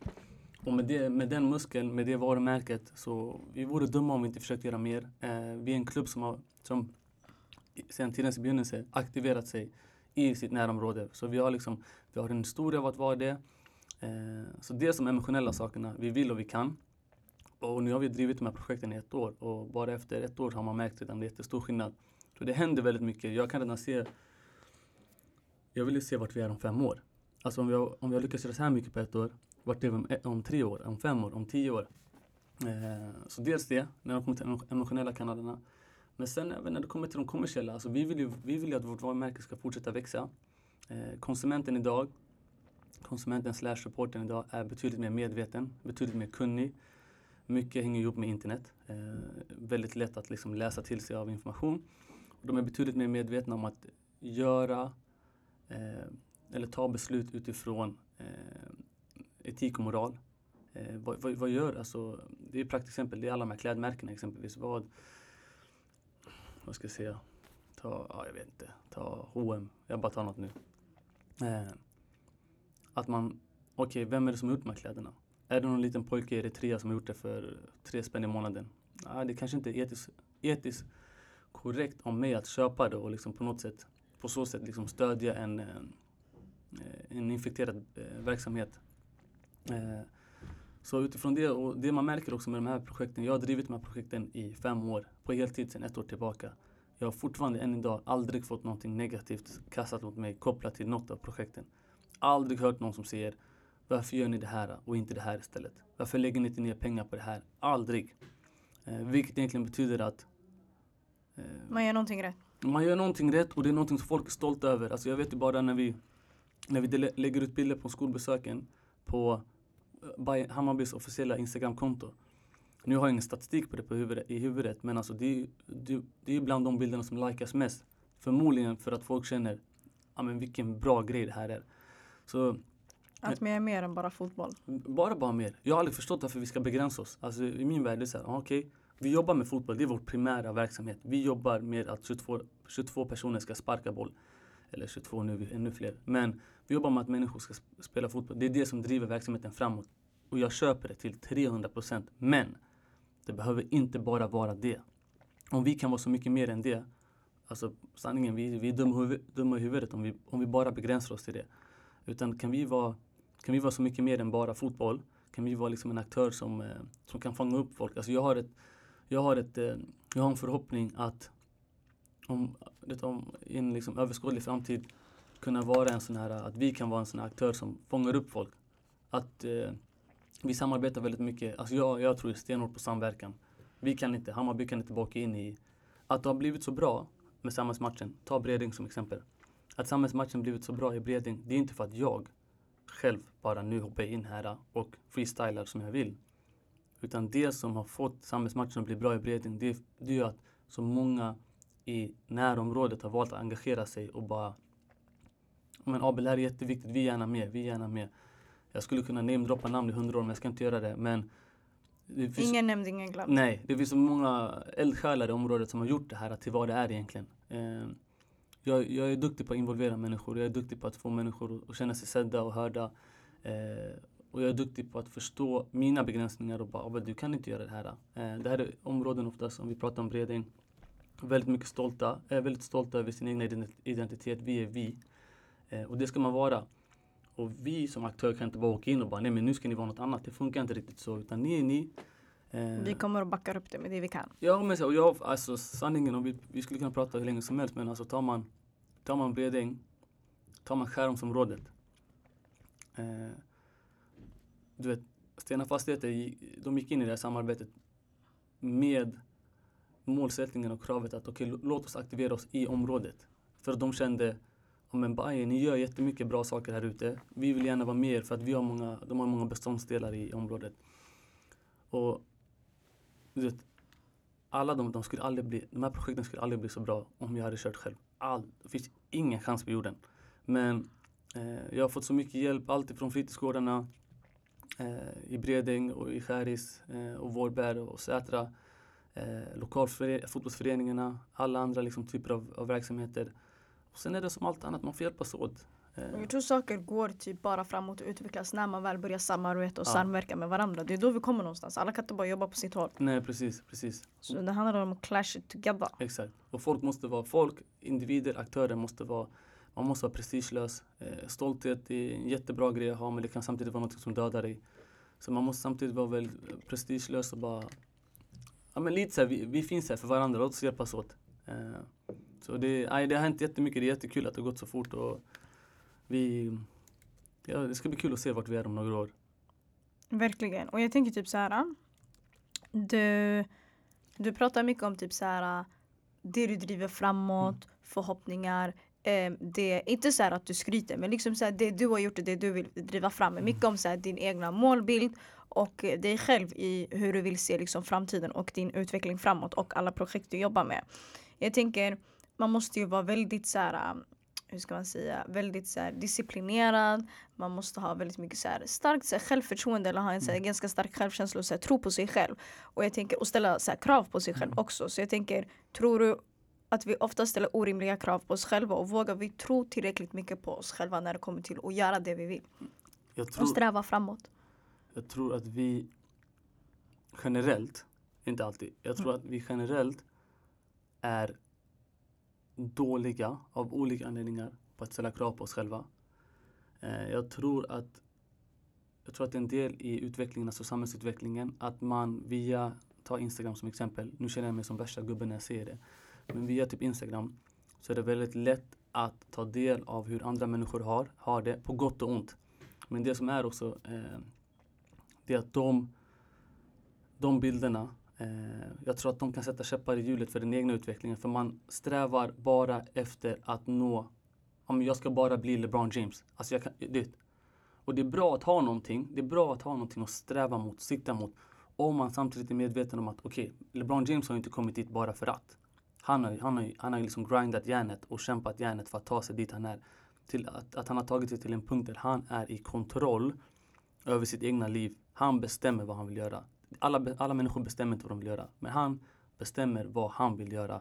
och med, det, med den muskeln, med det varumärket, så vi vore dumma om vi inte försökte göra mer. Eh, vi är en klubb som har, som sedan tidens begynnelse, aktiverat sig i sitt närområde. Så vi har, liksom, vi har en historia av att vara det. Eh, så det är de emotionella sakerna, vi vill och vi kan. Och nu har vi drivit de här projekten i ett år och bara efter ett år har man märkt redan jättestor skillnad. Så det händer väldigt mycket. Jag kan redan se, jag vill ju se vart vi är om fem år. Alltså om vi har, om vi har lyckats göra så här mycket på ett år vart är vi om tre år, om fem år, om tio år? Eh, så dels det, när det kommer till de emotionella kanalerna. Men sen även när det kommer till de kommersiella, alltså vi vill ju, vi vill ju att vårt varumärke ska fortsätta växa. Eh, konsumenten idag, konsumenten slash supporten idag är betydligt mer medveten, betydligt mer kunnig. Mycket hänger ihop med internet. Eh, väldigt lätt att liksom läsa till sig av information. De är betydligt mer medvetna om att göra eh, eller ta beslut utifrån eh, etik och moral. Eh, vad, vad, vad, gör, alltså, det är ett praktexempel, det är alla de här klädmärkena exempelvis. Vad, vad ska jag säga? Ta, ja, jag vet inte, ta H&M. jag bara tar något nu. Eh, att man, okej, okay, vem är det som har gjort de här kläderna? Är det någon liten pojke i Eritrea som har gjort det för tre spänn i månaden? Nej, det kanske inte är etiskt, etiskt korrekt om mig att köpa det och liksom på något sätt, på så sätt liksom stödja en, en, en infekterad eh, verksamhet. Eh, så utifrån det och det man märker också med de här projekten. Jag har drivit de här projekten i fem år på heltid sedan ett år tillbaka. Jag har fortfarande än idag aldrig fått någonting negativt kastat mot mig kopplat till något av projekten. Aldrig hört någon som säger varför gör ni det här och inte det här istället? Varför lägger ni inte ner pengar på det här? Aldrig. Eh, vilket egentligen betyder att eh, man gör någonting rätt. Man gör någonting rätt och det är någonting som folk är stolta över. Alltså jag vet ju bara när vi, när vi lägger ut bilder på skolbesöken på Hammarbys officiella Instagramkonto. Nu har jag ingen statistik på det på huvudet, i huvudet men alltså det, det, det är bland de bilderna som likas mest. Förmodligen för att folk känner, ja men vilken bra grej det här är. Så, att vi är mer än bara fotboll? Bara, bara mer. Jag har aldrig förstått varför vi ska begränsa oss. Alltså i min värld är det så här, okay, vi jobbar med fotboll, det är vår primära verksamhet. Vi jobbar med att 22, 22 personer ska sparka boll. Eller 22 nu, ännu fler. Men vi jobbar med att människor ska spela fotboll. Det är det som driver verksamheten framåt. Och jag köper det till 300 procent. Men det behöver inte bara vara det. Om vi kan vara så mycket mer än det. Alltså sanningen, vi, vi är dumma, dumma i huvudet om vi, om vi bara begränsar oss till det. Utan kan vi vara, kan vi vara så mycket mer än bara fotboll? Kan vi vara liksom en aktör som, eh, som kan fånga upp folk? Alltså jag har, ett, jag har, ett, eh, jag har en förhoppning att om, om i en liksom överskådlig framtid kunna vara en sån här, att vi kan vara en sån här aktör som fångar upp folk. Att eh, vi samarbetar väldigt mycket. Alltså jag, jag tror stenhårt på samverkan. Vi kan inte, Hammarby kan inte baka in i att det har blivit så bra med samhällsmatchen. Ta Breding som exempel. Att samhällsmatchen blivit så bra i Breding, det är inte för att jag själv bara nu hoppar in här och freestylar som jag vill. Utan det som har fått samhällsmatchen att bli bra i Breding, det, det är att så många i närområdet har valt att engagera sig och bara men Abel, det här är jätteviktigt, vi är gärna med, vi är gärna med. Jag skulle kunna namedroppa namn i hundra år men jag ska inte göra det. Men det finns, ingen nämnd, ingen glömd. Nej, det finns så många eldsjälar i området som har gjort det här till vad det är egentligen. Eh, jag, jag, är duktig på att involvera människor, jag är duktig på att få människor att känna sig sedda och hörda. Eh, och jag är duktig på att förstå mina begränsningar och bara, du kan inte göra det här. Eh, det här är områden oftast, om vi pratar om Bredäng, väldigt mycket stolta, är väldigt stolta över sin egen identitet. Vi är vi. Eh, och det ska man vara. Och vi som aktör kan inte bara åka in och bara nej men nu ska ni vara något annat. Det funkar inte riktigt så. Utan ni är ni. Eh, vi kommer att backa upp det med det vi kan. Ja men så, och jag, alltså sanningen, och vi, vi skulle kunna prata hur länge som helst men alltså tar man, tar man Bredäng, tar man Skärholmsområdet. Eh, du vet, Stena Fastigheter, de gick in i det här samarbetet med målsättningen och kravet att okej, okay, låt oss aktivera oss i området. För de kände, men Bayern, ni gör jättemycket bra saker här ute. Vi vill gärna vara med för att vi har många, de har många beståndsdelar i området. Och du vet, alla de, de, skulle aldrig bli, de här projekten skulle aldrig bli så bra om jag hade kört själv. All, det finns ingen chans på jorden. Men eh, jag har fått så mycket hjälp, alltifrån fritidsgårdarna eh, i Bredäng och i Skäris eh, och Vårberg och Sätra eh, lokalfotbollsföreningarna, alla andra liksom, typer av, av verksamheter. Sen är det som allt annat, man får hjälpas åt. Eh. Jag tror saker går typ bara framåt och utvecklas när man väl börjar samarbeta och ja. samverka med varandra. Det är då vi kommer någonstans. Alla kan inte bara jobba på sitt håll. Nej precis, precis. Så det handlar om att clash it together. Exakt. Och folk måste vara, folk, individer, aktörer måste vara man måste vara prestigelös. Eh, stolthet är en jättebra grej att ha men det kan samtidigt vara något som dödar dig. Så man måste samtidigt vara väldigt prestigelös och bara ja, men lite så här, vi, vi, finns här för varandra, låt oss hjälpas åt. Så det, aj, det har hänt jättemycket, det är jättekul att det har gått så fort och vi, ja, det ska bli kul att se vart vi är om några år. Verkligen, och jag tänker typ så här. Du, du pratar mycket om typ så här det du driver framåt, mm. förhoppningar. Eh, det, inte så att du skryter men liksom så här, det du har gjort och det du vill driva fram. Mm. Mycket om så här, din egna målbild och dig själv i hur du vill se liksom framtiden och din utveckling framåt och alla projekt du jobbar med. Jag tänker, man måste ju vara väldigt så här, hur ska man säga, väldigt så här, disciplinerad. Man måste ha väldigt mycket så här, starkt så här, självförtroende eller ha en så här, mm. ganska stark självkänsla och så här, tro på sig själv. Och, jag tänker, och ställa så här, krav på sig själv mm. också. Så jag tänker, tror du att vi ofta ställer orimliga krav på oss själva och vågar vi tro tillräckligt mycket på oss själva när det kommer till att göra det vi vill? Tror, och sträva framåt. Jag tror att vi generellt, inte alltid, jag tror att vi generellt är dåliga av olika anledningar på att ställa krav på oss själva. Eh, jag tror att jag tror att en del i utvecklingen, alltså samhällsutvecklingen, att man via, ta Instagram som exempel, nu känner jag mig som värsta gubben när jag säger det, men via typ Instagram så är det väldigt lätt att ta del av hur andra människor har, har det, på gott och ont. Men det som är också eh, det är att de, de bilderna, Eh, jag tror att de kan sätta käppar i hjulet för den egna utvecklingen. För man strävar bara efter att nå, om jag ska bara bli LeBron James. Alltså jag kan, det, och det är bra att ha någonting, det är bra att ha någonting att sträva mot, sikta mot. Om man samtidigt är medveten om att okej, okay, LeBron James har inte kommit dit bara för att. Han har, han har, han har liksom grindat järnet och kämpat järnet för att ta sig dit han är. Till att, att han har tagit sig till en punkt där han är i kontroll över sitt egna liv. Han bestämmer vad han vill göra. Alla, alla människor bestämmer inte vad de vill göra. Men han bestämmer vad han vill göra.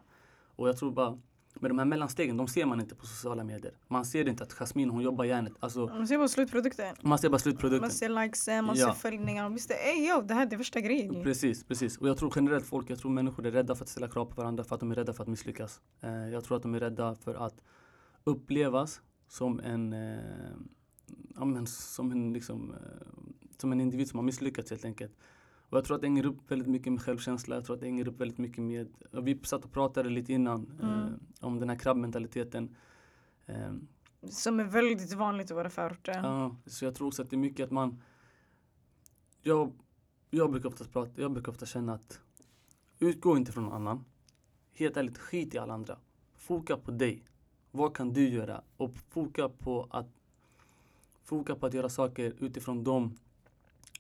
Och jag tror bara, Men de här mellanstegen, de ser man inte på sociala medier. Man ser inte att Jasmine hon jobbar järnet. Alltså, Man ser bara slutprodukten. man ser bara slutprodukten. Man ser likesen, man Ja. ser följningar. Visst, ey yo, det här är det värsta grejen. Precis, precis. Och jag tror generellt folk, jag tror människor är rädda för att ställa krav på varandra för att de är rädda för att misslyckas. Eh, jag tror att de är rädda för att upplevas som en, eh, ja, men som en, liksom, eh, som en individ som har misslyckats helt enkelt. Och jag tror att det hänger upp väldigt mycket med självkänsla. Jag tror att det hänger upp väldigt mycket med, vi satt och pratade lite innan eh, Mm. om den här krabbmentaliteten. Eh, Som är väldigt vanligt i våra förorter. Ja, så jag tror också att det är mycket att man Jag, jag brukar ofta prata, jag brukar ofta känna att Utgå inte från någon annan Helt ärligt, skit i alla andra Foka på dig Vad kan du göra? Och foka på att Foka på att göra saker utifrån de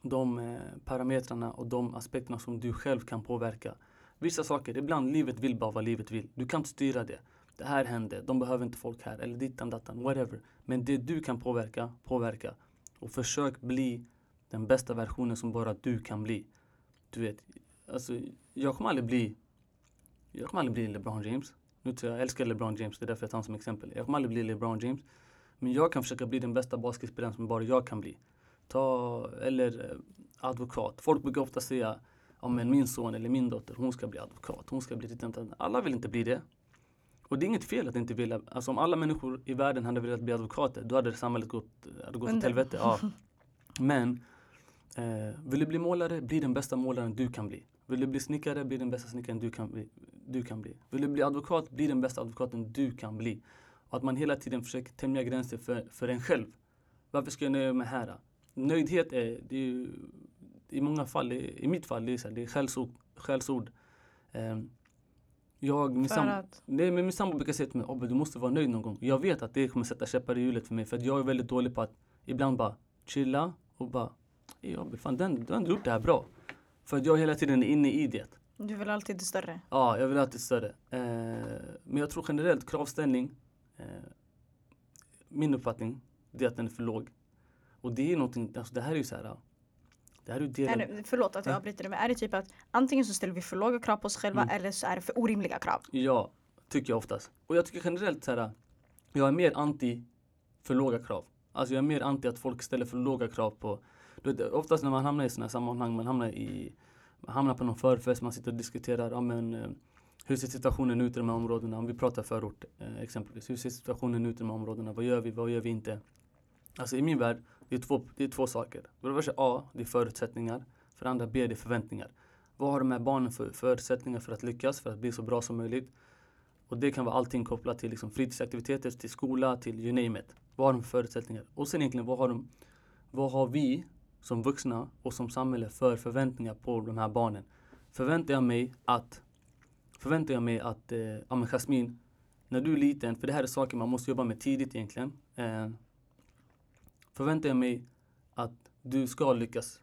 de eh, parametrarna och de aspekterna som du själv kan påverka Vissa saker, ibland livet vill bara vad livet vill Du kan inte styra det Det här hände, de behöver inte folk här eller dittan dattan, whatever men det du kan påverka, påverka. Och försök bli den bästa versionen som bara du kan bli. Du vet, alltså jag kommer aldrig bli Jag kommer aldrig bli LeBron James. Nu tror jag, jag älskar LeBron James, det är därför jag tar honom som exempel. Jag kommer aldrig bli LeBron James. Men jag kan försöka bli den bästa basketspelaren som bara jag kan bli. Ta, eller eh, advokat. Folk brukar ofta säga Ja men min son eller min dotter, hon ska bli advokat. Hon ska bli ditt Alla vill inte bli det. Och det är inget fel att inte vilja. Alltså om alla människor i världen hade velat bli advokater, då hade samhället gått, hade gått åt helvete. Ja. [LAUGHS] Men eh, vill du bli målare, bli den bästa målaren du kan bli. Vill du bli snickare, bli den bästa snickaren du kan bli. Du kan bli. Vill du bli advokat, bli den bästa advokaten du kan bli. Och att man hela tiden försöker tämja gränser för, för en själv. Varför ska jag nöja mig här? Nöjdhet är, det är ju, i många fall, i, mitt fall, det är, så här, det är skällsord. skällsord. Eh, jag, min För sam- att, Nej men min sambo brukar säga till mig Obbe du måste vara nöjd någon gång. Jag vet att det kommer sätta käppar i hjulet för mig för att jag är väldigt dålig på att ibland bara chilla och bara Ey Obbe fan den, du har ändå gjort det här bra. För att jag hela tiden är inne i det. du vill alltid det större. Ja, jag vill alltid större. Eh, men jag tror generellt kravställning eh, Min uppfattning det är att den är för låg. Och det är någonting, alltså det här är ju så här Det här är ju Är delen det, förlåt att jag Ja. avbryter dig men är det typ att antingen så ställer vi för låga krav på oss själva Mm. eller så är det för orimliga krav? Ja, tycker jag oftast. Och jag tycker generellt så här, jag är mer anti för låga krav. Alltså jag är mer anti att folk ställer för låga krav på, du vet, oftast när man hamnar i sådana här sammanhang, man hamnar i, man hamnar på någon förfest, man sitter och diskuterar, ja men eh, hur ser situationen ut i de här områdena? Om vi pratar förort eh, exempelvis, hur ser situationen ut i de här områdena? Vad gör vi, vad gör vi inte? Alltså i min värld, det är två, det är två saker. För det första A, det är förutsättningar. För det andra B, det är förväntningar. Vad har de här barnen för förutsättningar för att lyckas, för att bli så bra som möjligt? Och det kan vara allting kopplat till liksom fritidsaktiviteter, till skola, till you name it. Vad har de för förutsättningar? Och sen egentligen, vad har, de, vad har vi som vuxna och som samhälle för förväntningar på de här barnen? Förväntar jag mig att, förväntar jag mig att, eh, ja men Jasmine, när du är liten, för det här är saker man måste jobba med tidigt egentligen. Eh, förväntar jag mig att du ska lyckas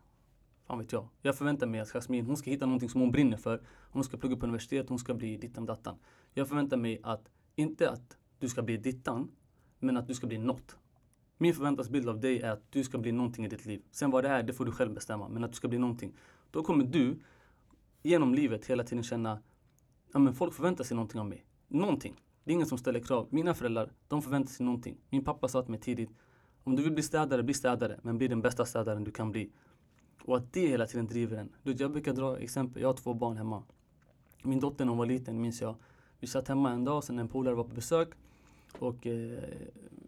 Fan vet jag. Jag förväntar mig att Jasmine, hon ska hitta någonting som hon brinner för. Hon ska plugga på universitet, hon ska bli dittan dattan. Jag förväntar mig att, inte att du ska bli dittan, men att du ska bli något. Min förväntansbild av dig är att du ska bli någonting i ditt liv. Sen vad det är, det får du själv bestämma. Men att du ska bli någonting. Då kommer du genom livet hela tiden känna, ja men folk förväntar sig någonting av mig. Någonting. Det är ingen som ställer krav. Mina föräldrar, de förväntar sig någonting. Min pappa sa till mig tidigt, om du vill bli städare, bli städare. Men bli den bästa städaren du kan bli. Och att det hela tiden driver en. Du jag brukar dra exempel, jag har två barn hemma. Min dotter när hon var liten minns jag. Vi satt hemma en dag, sen en polare var på besök. Och eh,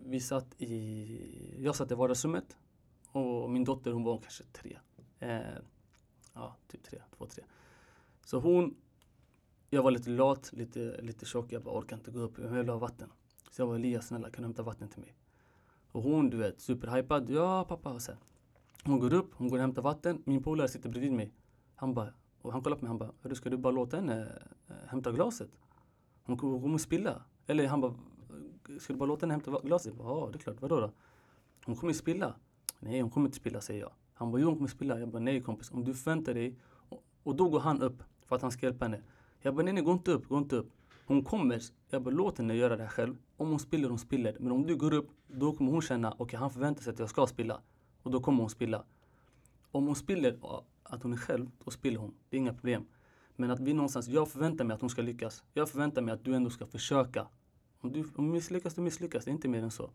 vi satt i, jag satt i vardagsrummet. Och min dotter hon var kanske tre. Eh, ja, typ tre, två, tre. Så hon, jag var lite lat, lite, lite tjock. Jag bara orkar inte gå upp, jag vill ha vatten. Så jag var Elias snälla kan du hämta vatten till mig? Och hon du vet superhypad. Ja pappa. Och så här. Hon går upp, hon går och hämtar vatten. Min polare sitter bredvid mig. Han bara, och han kollar på mig, han bara, ska du bara låta henne eh, hämta glaset? Hon kommer, spilla. Eller han bara, ska du bara låta henne hämta glaset? Ja, det är klart, vadå då? Hon kommer spilla. Nej, hon kommer inte spilla, säger jag. Han bara, jo hon kommer spilla. Jag bara, nej kompis, om du förväntar dig. Och då går han upp för att han ska hjälpa henne. Jag bara, nej nej, gå inte upp, gå inte upp. Hon kommer, jag bara, låt henne göra det här själv. Om hon spiller, hon spiller. Men om du går upp, då kommer hon känna, okej han förväntar sig att jag ska spilla. Och då kommer hon spilla. Om hon spiller att hon är själv, då spiller hon. Det är inga problem. Men att vi någonstans, jag förväntar mig att hon ska lyckas. Jag förväntar mig att du ändå ska försöka Om du om du misslyckas, du misslyckas. Det är inte mer än så.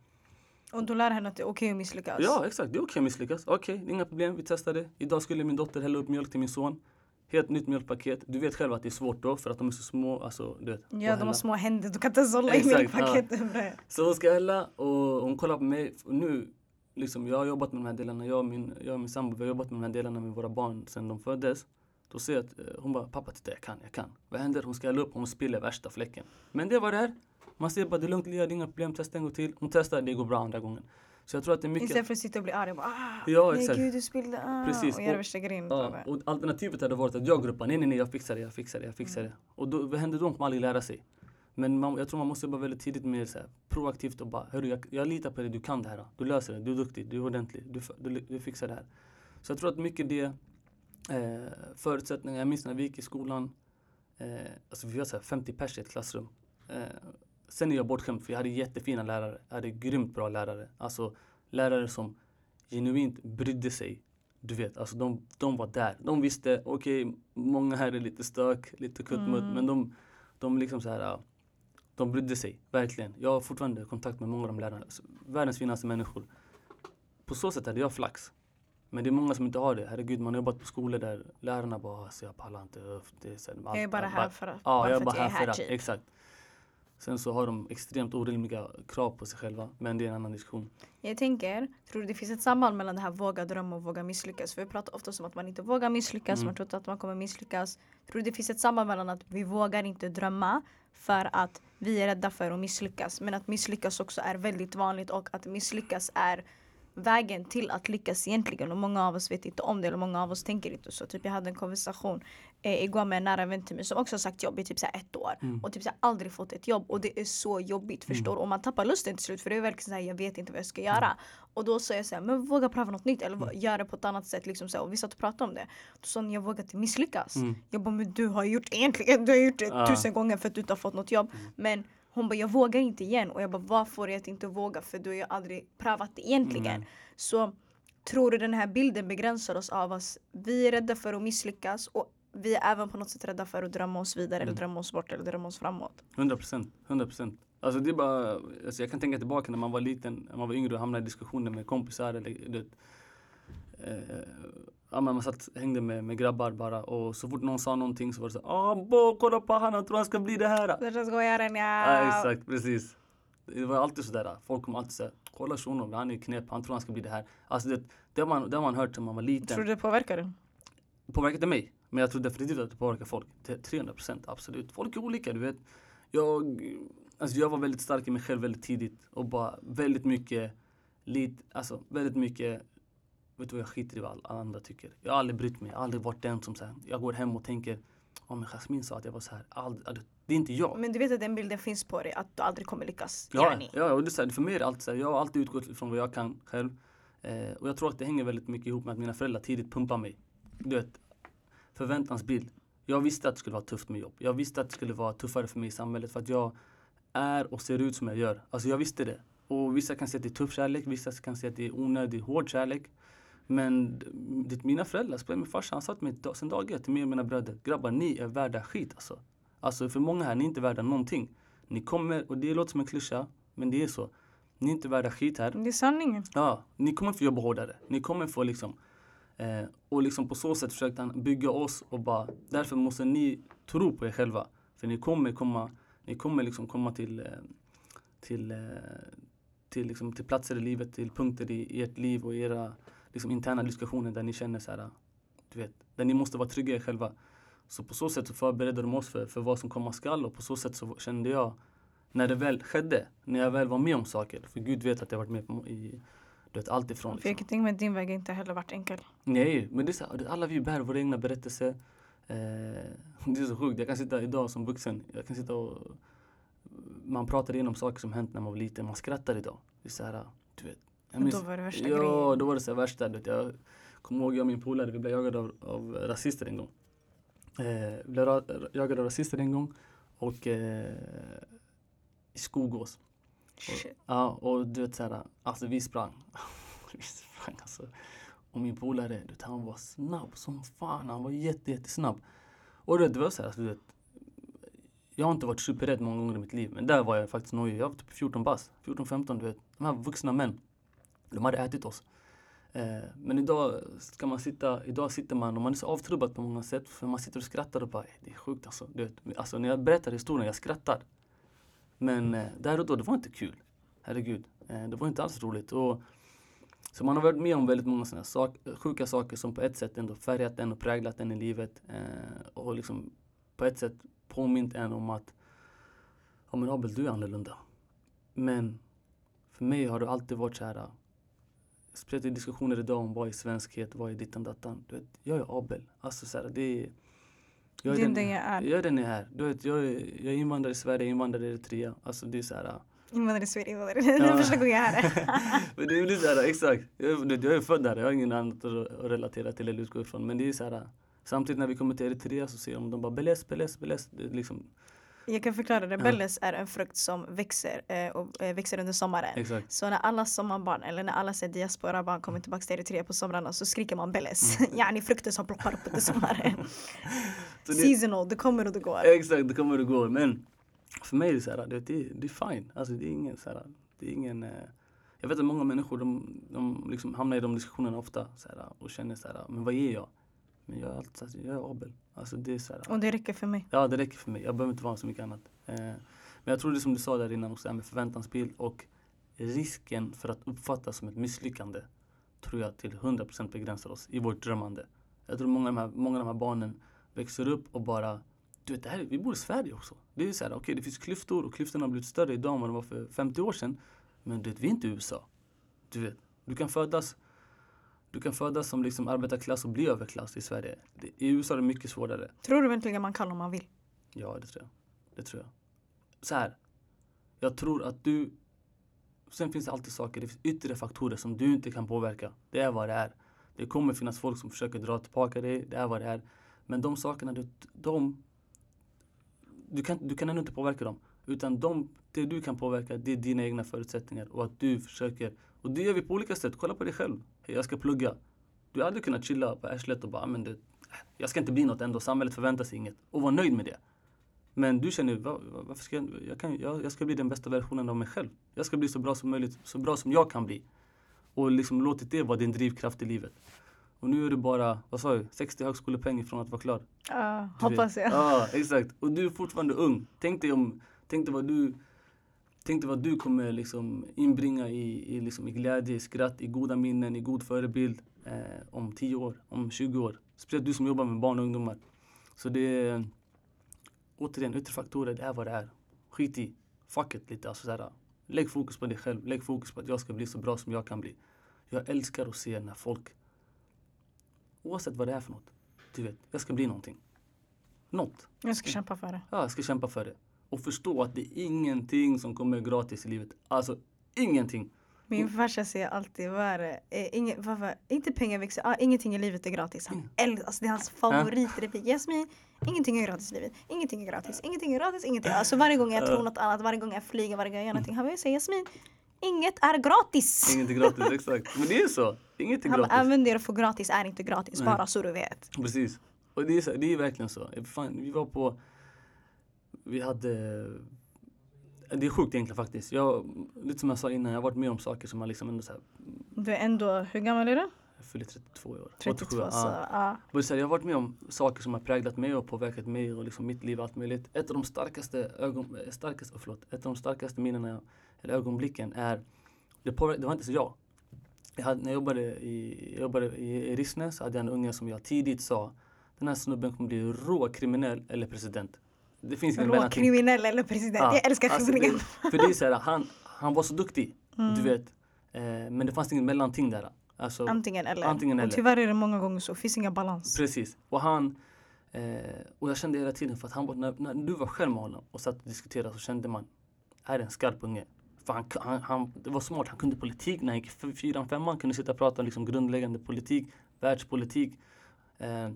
Och då lär henne att det är okej att misslyckas? Ja, exakt. Det är okej att misslyckas. Okej, är inga problem. Vi testar det. Idag skulle min dotter hälla upp mjölk till min son. Helt nytt mjölkpaket. Du vet själv att det är svårt då för att de är så små. Alltså, du vet, Ja, de hälla. har små händer. Du kan inte ens hålla i mjölkpaketet. Så hon ska hälla och hon kollar på mig. Och nu, liksom, jag har jobbat med de här delarna. Jag och min, jag och min sambo har jobbat med de här delarna med våra barn sedan de föddes. Då ser jag att eh, hon bara, pappa titta jag kan, jag kan. Vad händer? Hon ska hälla upp och hon spiller värsta fläcken. Men det var det här. Man ser bara, det är lugnt Lia, det är inga problem, testa en gång till. Hon testar, det går bra andra gången. Så jag tror att det är mycket... Istället för att sitta och bli arg och bara ah, Ja, nej exakt. gud du spillde ah, Precis, och göra värsta grejen. Ja, och alternativet hade varit att jag ropar nej nej nej jag fixar det, jag fixar det, jag fixar det. Och då, vad händer då? Kommer aldrig lära sig. Men man, jag tror man måste jobba väldigt tidigt med så här, proaktivt och bara hörru jag, jag litar på dig, du kan det här. Du löser det, du är duktig, du är ordentlig, du, du, du fixar det här. Så jag tror att mycket det eh, förutsättningar, jag minns när vi gick i skolan, eh, alltså vi var så här 50 pers i ett klassrum. Eh, sen är jag bortskämd för jag hade jättefina lärare, jag hade grymt bra lärare. Alltså lärare som genuint brydde sig du vet, alltså de, de var där. De visste, okej, många här är lite stök, lite kuttmutt, Mm. men de, de liksom så här, de brydde sig, verkligen. Jag har fortfarande kontakt med många av de lärarna. Världens finaste människor. På så sätt hade jag flax. Men det är många som inte har det. Herregud, man har jobbat på skolor där lärarna bara, alltså, jag pallar inte. Det är så, här, Jag är bara här för att, Ja, bara jag är bara här för att. typ. Exakt. Sen så har de extremt orimliga krav på sig själva. Men det är en annan diskussion. Jag tänker, tror du det finns ett samband mellan det här våga drömma och våga misslyckas? För vi pratar ofta om att man inte vågar misslyckas, Mm. man tror att man kommer misslyckas. Tror du det finns ett samband mellan att vi vågar inte drömma för att vi är rädda för att misslyckas. Men att misslyckas också är väldigt vanligt och att misslyckas är vägen till att lyckas egentligen. Och många av oss vet inte om det eller många av oss tänker inte så. Typ jag hade en konversation eh, igår med en nära vän till mig som också har sagt jobb i typ så ett år. Mm. Och typ så aldrig fått ett jobb. Och det är så jobbigt förstår du? Och man tappar lusten till slut för det är verkligen så här jag vet inte vad jag ska göra. Och då sa jag så här, men våga pröva något nytt eller mm. göra det på ett annat sätt. Liksom så här. Och vi satt och pratade om det. Då sa hon, jag vågar inte misslyckas. Mm. Jag bara, men du har gjort egentligen, du har gjort det Ja. tusen gånger för att du inte har fått något jobb. Mm. Men hon bara, jag vågar inte igen. Och jag bara, får dig att inte våga? För du har ju aldrig prövat det egentligen. Mm. Så tror du den här bilden begränsar oss av att vi är rädda för att misslyckas och vi är även på något sätt rädda för att drömma oss vidare eller Mm. drömma oss bort eller drömma oss framåt. 100 procent. 100 procent. Alltså det är bara, alltså jag kan tänka tillbaka när man var liten, när man var yngre och hamnade i diskussioner med kompisar eller du vet, eh, ja, men man satt, hängde med, med grabbar bara och så fort någon sa någonting så var det så ah bo, kolla på han, han tror han ska bli det här. Skojaren Ja, ja. exakt, precis. Det var alltid sådär, folk kommer alltid säga kolla shunon, han är knäpp, han tror han ska bli det här. Alltså det, det, har man, det har man hört sedan man var liten. Tror du det påverkar dig? Påverkade mig. Men jag tror definitivt att det påverkar folk. Till 300 procent, absolut. Folk är olika, du vet. Jag, alltså jag var väldigt stark i mig själv väldigt tidigt och bara väldigt mycket, lit, alltså väldigt mycket, vet du vad jag skiter i vad alla andra tycker. Jag har aldrig brytt mig, jag har aldrig varit den som säger, jag går hem och tänker, ja men Jasmine sa att jag var så här. Aldrig, aldrig, det är inte jag. Men du vet att den bilden finns på dig, att du aldrig kommer lyckas. Ja, ja och det är så här, för mig är det alltid så här, jag har alltid utgått från vad jag kan själv. Eh, och jag tror att det hänger väldigt mycket ihop med att mina föräldrar tidigt pumpar mig. Du vet, förväntansbild. Jag visste att det skulle vara tufft med jobb. Jag visste att det skulle vara tuffare för mig i samhället för att jag är och ser ut som jag gör. Alltså jag visste det. Och vissa kan säga att det är tuff kärlek, vissa kan säga att det är onödig, hård kärlek. Men det, mina föräldrar, speciellt min farsa, han sa till mig sen dag ett, till mig och mina bröder. Grabbar, ni är värda skit alltså. Alltså för många här, ni är inte värda någonting. Ni kommer, och det låter som en klyscha, men det är så. Ni är inte värda skit här. Det är sanningen. Ja, ni kommer få jobba hårdare. Ni kommer få liksom eh, och liksom på så sätt försökte han bygga oss och bara därför måste ni tro på er själva. För ni kommer komma, ni kommer liksom komma till eh, till, eh, till, liksom, till platser i livet, till punkter i, i ert liv och era liksom, interna diskussioner där ni känner så här, du vet, där ni måste vara trygga i er själva. Så på så sätt så förberedde de oss för, för vad som komma skall och på så sätt så kände jag när det väl skedde, när jag väl var med om saker, för Gud vet att jag varit med på, i du vet, allt ifrån. Liksom. mig att din väg inte heller varit enkel. Nej, men det är så, här, alla vi bär våra egna berättelser. Eh, [LAUGHS] det är så sjukt, jag kan sitta idag som vuxen, jag kan sitta och man pratar igenom saker som hänt när man var liten, man skrattar idag. Det är så här, du vet. Minns- då var det värsta ja, grejen. då var det så värsta. Du vet, jag kommer ihåg jag och min polare, vi blev jagade av, av rasister en gång. Eh, blev ra- jagade av rasister en gång och eh, i Skogås. Shit. Ja, och du vet såhär, alltså vi sprang. [LAUGHS] vi sprang alltså. Och min polare, du vet, han var snabb som fan. Han var jätte, jättesnabb. Och du vet, det var såhär, alltså, du vet, jag har inte varit superrädd många gånger i mitt liv. Men där var jag faktiskt nojig. Jag var typ 14 bast, 14-15 du vet. De här vuxna män, de hade ätit oss. Eh, men idag ska man sitta, idag sitter man och man är så avtrubbad på många sätt. För man sitter och skrattar och bara, eh, det är sjukt alltså. Du vet, alltså när jag berättar historien, jag skrattar. Men eh, där och då, det var inte kul. Herregud. Eh, det var inte alls roligt. Och, så man har varit med om väldigt många sådana sak, sjuka saker som på ett sätt ändå färgat en och präglat en i livet. Eh, och liksom på ett sätt påmint en om att ja men Abel, du är annorlunda. Men för mig har det alltid varit så här speciellt i diskussioner idag om vad är svenskhet, vad är dittan dattan. Du vet, jag är Abel. Alltså så här, det är, jag är, den, den jag är. Jag är den jag är. Du vet, jag är, jag är invandrare i Sverige, invandrare i Eritrea. Alltså det är så här. Invandrare i Sverige, invandrare. [LAUGHS] Det är första gången jag är här. men det blir så här, exakt. Jag, jag är född här, jag har ingen annat att relatera till eller utgå ifrån. Men det är så här, samtidigt när vi kommer till Eritrea så ser de, de bara beles, beles, beles. Det, liksom, jag kan förklara det. Belles är en frukt som växer eh, och eh, växer under sommaren. Exakt. Så när alla sommarbarn eller när alla diaspora-barn kommer tillbaka till Eritrea på somrarna så skriker man Belles. Mm. [LAUGHS] yani frukten som ploppar upp under sommaren. [LAUGHS] det, Seasonal, det kommer och det går. Exakt, det kommer och det går. Men för mig är det så här, det, det, det är fine. Alltså det är ingen så här, det är ingen eh, jag vet att många människor de, de liksom hamnar i de diskussionerna ofta så här, och känner så här, men vad är jag? Men jag är, alltid, alltså, jag är Abel. Alltså, det är så här, och det räcker för mig? Ja, det räcker för mig. Jag behöver inte vara så mycket annat. Eh, men jag tror det som du sa där innan också, med förväntansbild och risken för att uppfattas som ett misslyckande tror jag till 100% begränsar oss i vårt drömmande. Jag tror många av de här, många av de här barnen växer upp och bara du vet, det här, vi bor i Sverige också. Det är så här, okej okay, det finns klyftor och klyftorna har blivit större idag än vad de var för 50 år sedan. Men du vet, vi är inte i USA. Du vet, du kan födas du kan födas som liksom arbetarklass och bli överklass i Sverige. I USA är det mycket svårare. Tror du verkligen man kan om man vill? Ja, det tror jag. Det tror jag. Så här. Jag tror att du... Sen finns det alltid saker, det finns yttre faktorer som du inte kan påverka. Det är vad det är. Det kommer finnas folk som försöker dra tillbaka dig, det är vad det är. Men de sakerna, du, de... Du kan, du kan ändå inte påverka dem. Utan de, det du kan påverka, det är dina egna förutsättningar. Och att du försöker och det gör vi på olika sätt. Kolla på dig själv. Hey, jag ska plugga. Du hade kunnat chilla på arslet och bara, men du, jag ska inte bli något ändå. Samhället förväntar sig inget. Och vara nöjd med det. Men du känner, var, varför ska jag, jag, kan, jag, jag, ska bli den bästa versionen av mig själv. Jag ska bli så bra som möjligt, så bra som jag kan bli. Och liksom låtit det vara din drivkraft i livet. Och nu är du bara, vad sa du, 60 högskolepoäng från att vara klar. Ja, uh, hoppas jag. Ja, exakt. Och du är fortfarande ung. Tänk dig om, tänk dig vad du Tänk dig vad du kommer liksom inbringa i, i, liksom i glädje, i skratt, i goda minnen, i god förebild eh, om 10 år, om 20 år. Speciellt du som jobbar med barn och ungdomar. Så det är återigen yttre faktorer, det är vad det är. Skit i. Fuck it lite. Alltså, såhär, lägg fokus på dig själv. Lägg fokus på att jag ska bli så bra som jag kan bli. Jag älskar att se när folk, oavsett vad det är för något, du vet, jag ska bli någonting. Något. Jag ska kämpa för det. Ja, jag ska kämpa för det och förstå att det är ingenting som kommer gratis i livet. Alltså ingenting. Min farsa säger alltid, vad är det? Eh, ingen, vad, vad, inte pengar växer, ah, ingenting i livet är gratis. Han älskar, alltså, det är hans favoritreplik. Jasmin, ingenting är gratis i livet. Ingenting är gratis, ingenting är gratis, ingenting. Alltså varje gång jag tror något annat, varje gång jag flyger, varje gång jag gör någonting. Han säger Jasmin, inget är gratis. Inget är gratis, exakt. Men det är så. Inget är gratis. Han, även det du får gratis är inte gratis, Nej. bara så du vet. Precis. Och det är, så, det är verkligen så. Fan, vi var på hade det är sjukt egentligen faktiskt. Jag, lite som jag sa innan, jag har varit med om saker som har liksom ändå så Du är ändå, hur gammal är du? Jag fyller 32 i år. 32, 87, så, ja. ja. Jag har varit med om saker som har präglat mig och påverkat mig och liksom mitt liv och allt möjligt. Ett av de starkaste, ögon, starkaste, förlåt, ett av de starkaste minnena, eller ögonblicken är, det, påverk, det var inte så jag. jag hade, när jag jobbade, i, jag jobbade i, i Rissne så hade jag en unge som jag tidigt sa, den här snubben kommer bli rå kriminell eller president. Det finns mellanting. kriminell eller president. Ja, jag älskar alltså det, För det är så här, han, han var så duktig. Mm. Du vet. Eh, men det fanns ingen mellanting där. Alltså, antingen eller. Antingen eller. Och tyvärr är det många gånger så. Det finns ingen balans. Precis. Och han eh, och jag kände hela tiden för att han var, när, när du var själv med honom och satt och diskuterade så kände man, är en skarp unge. För han, han, han, det var smart, han kunde politik när han gick fyran, femman, kunde sitta och prata om liksom grundläggande politik, världspolitik. Eh,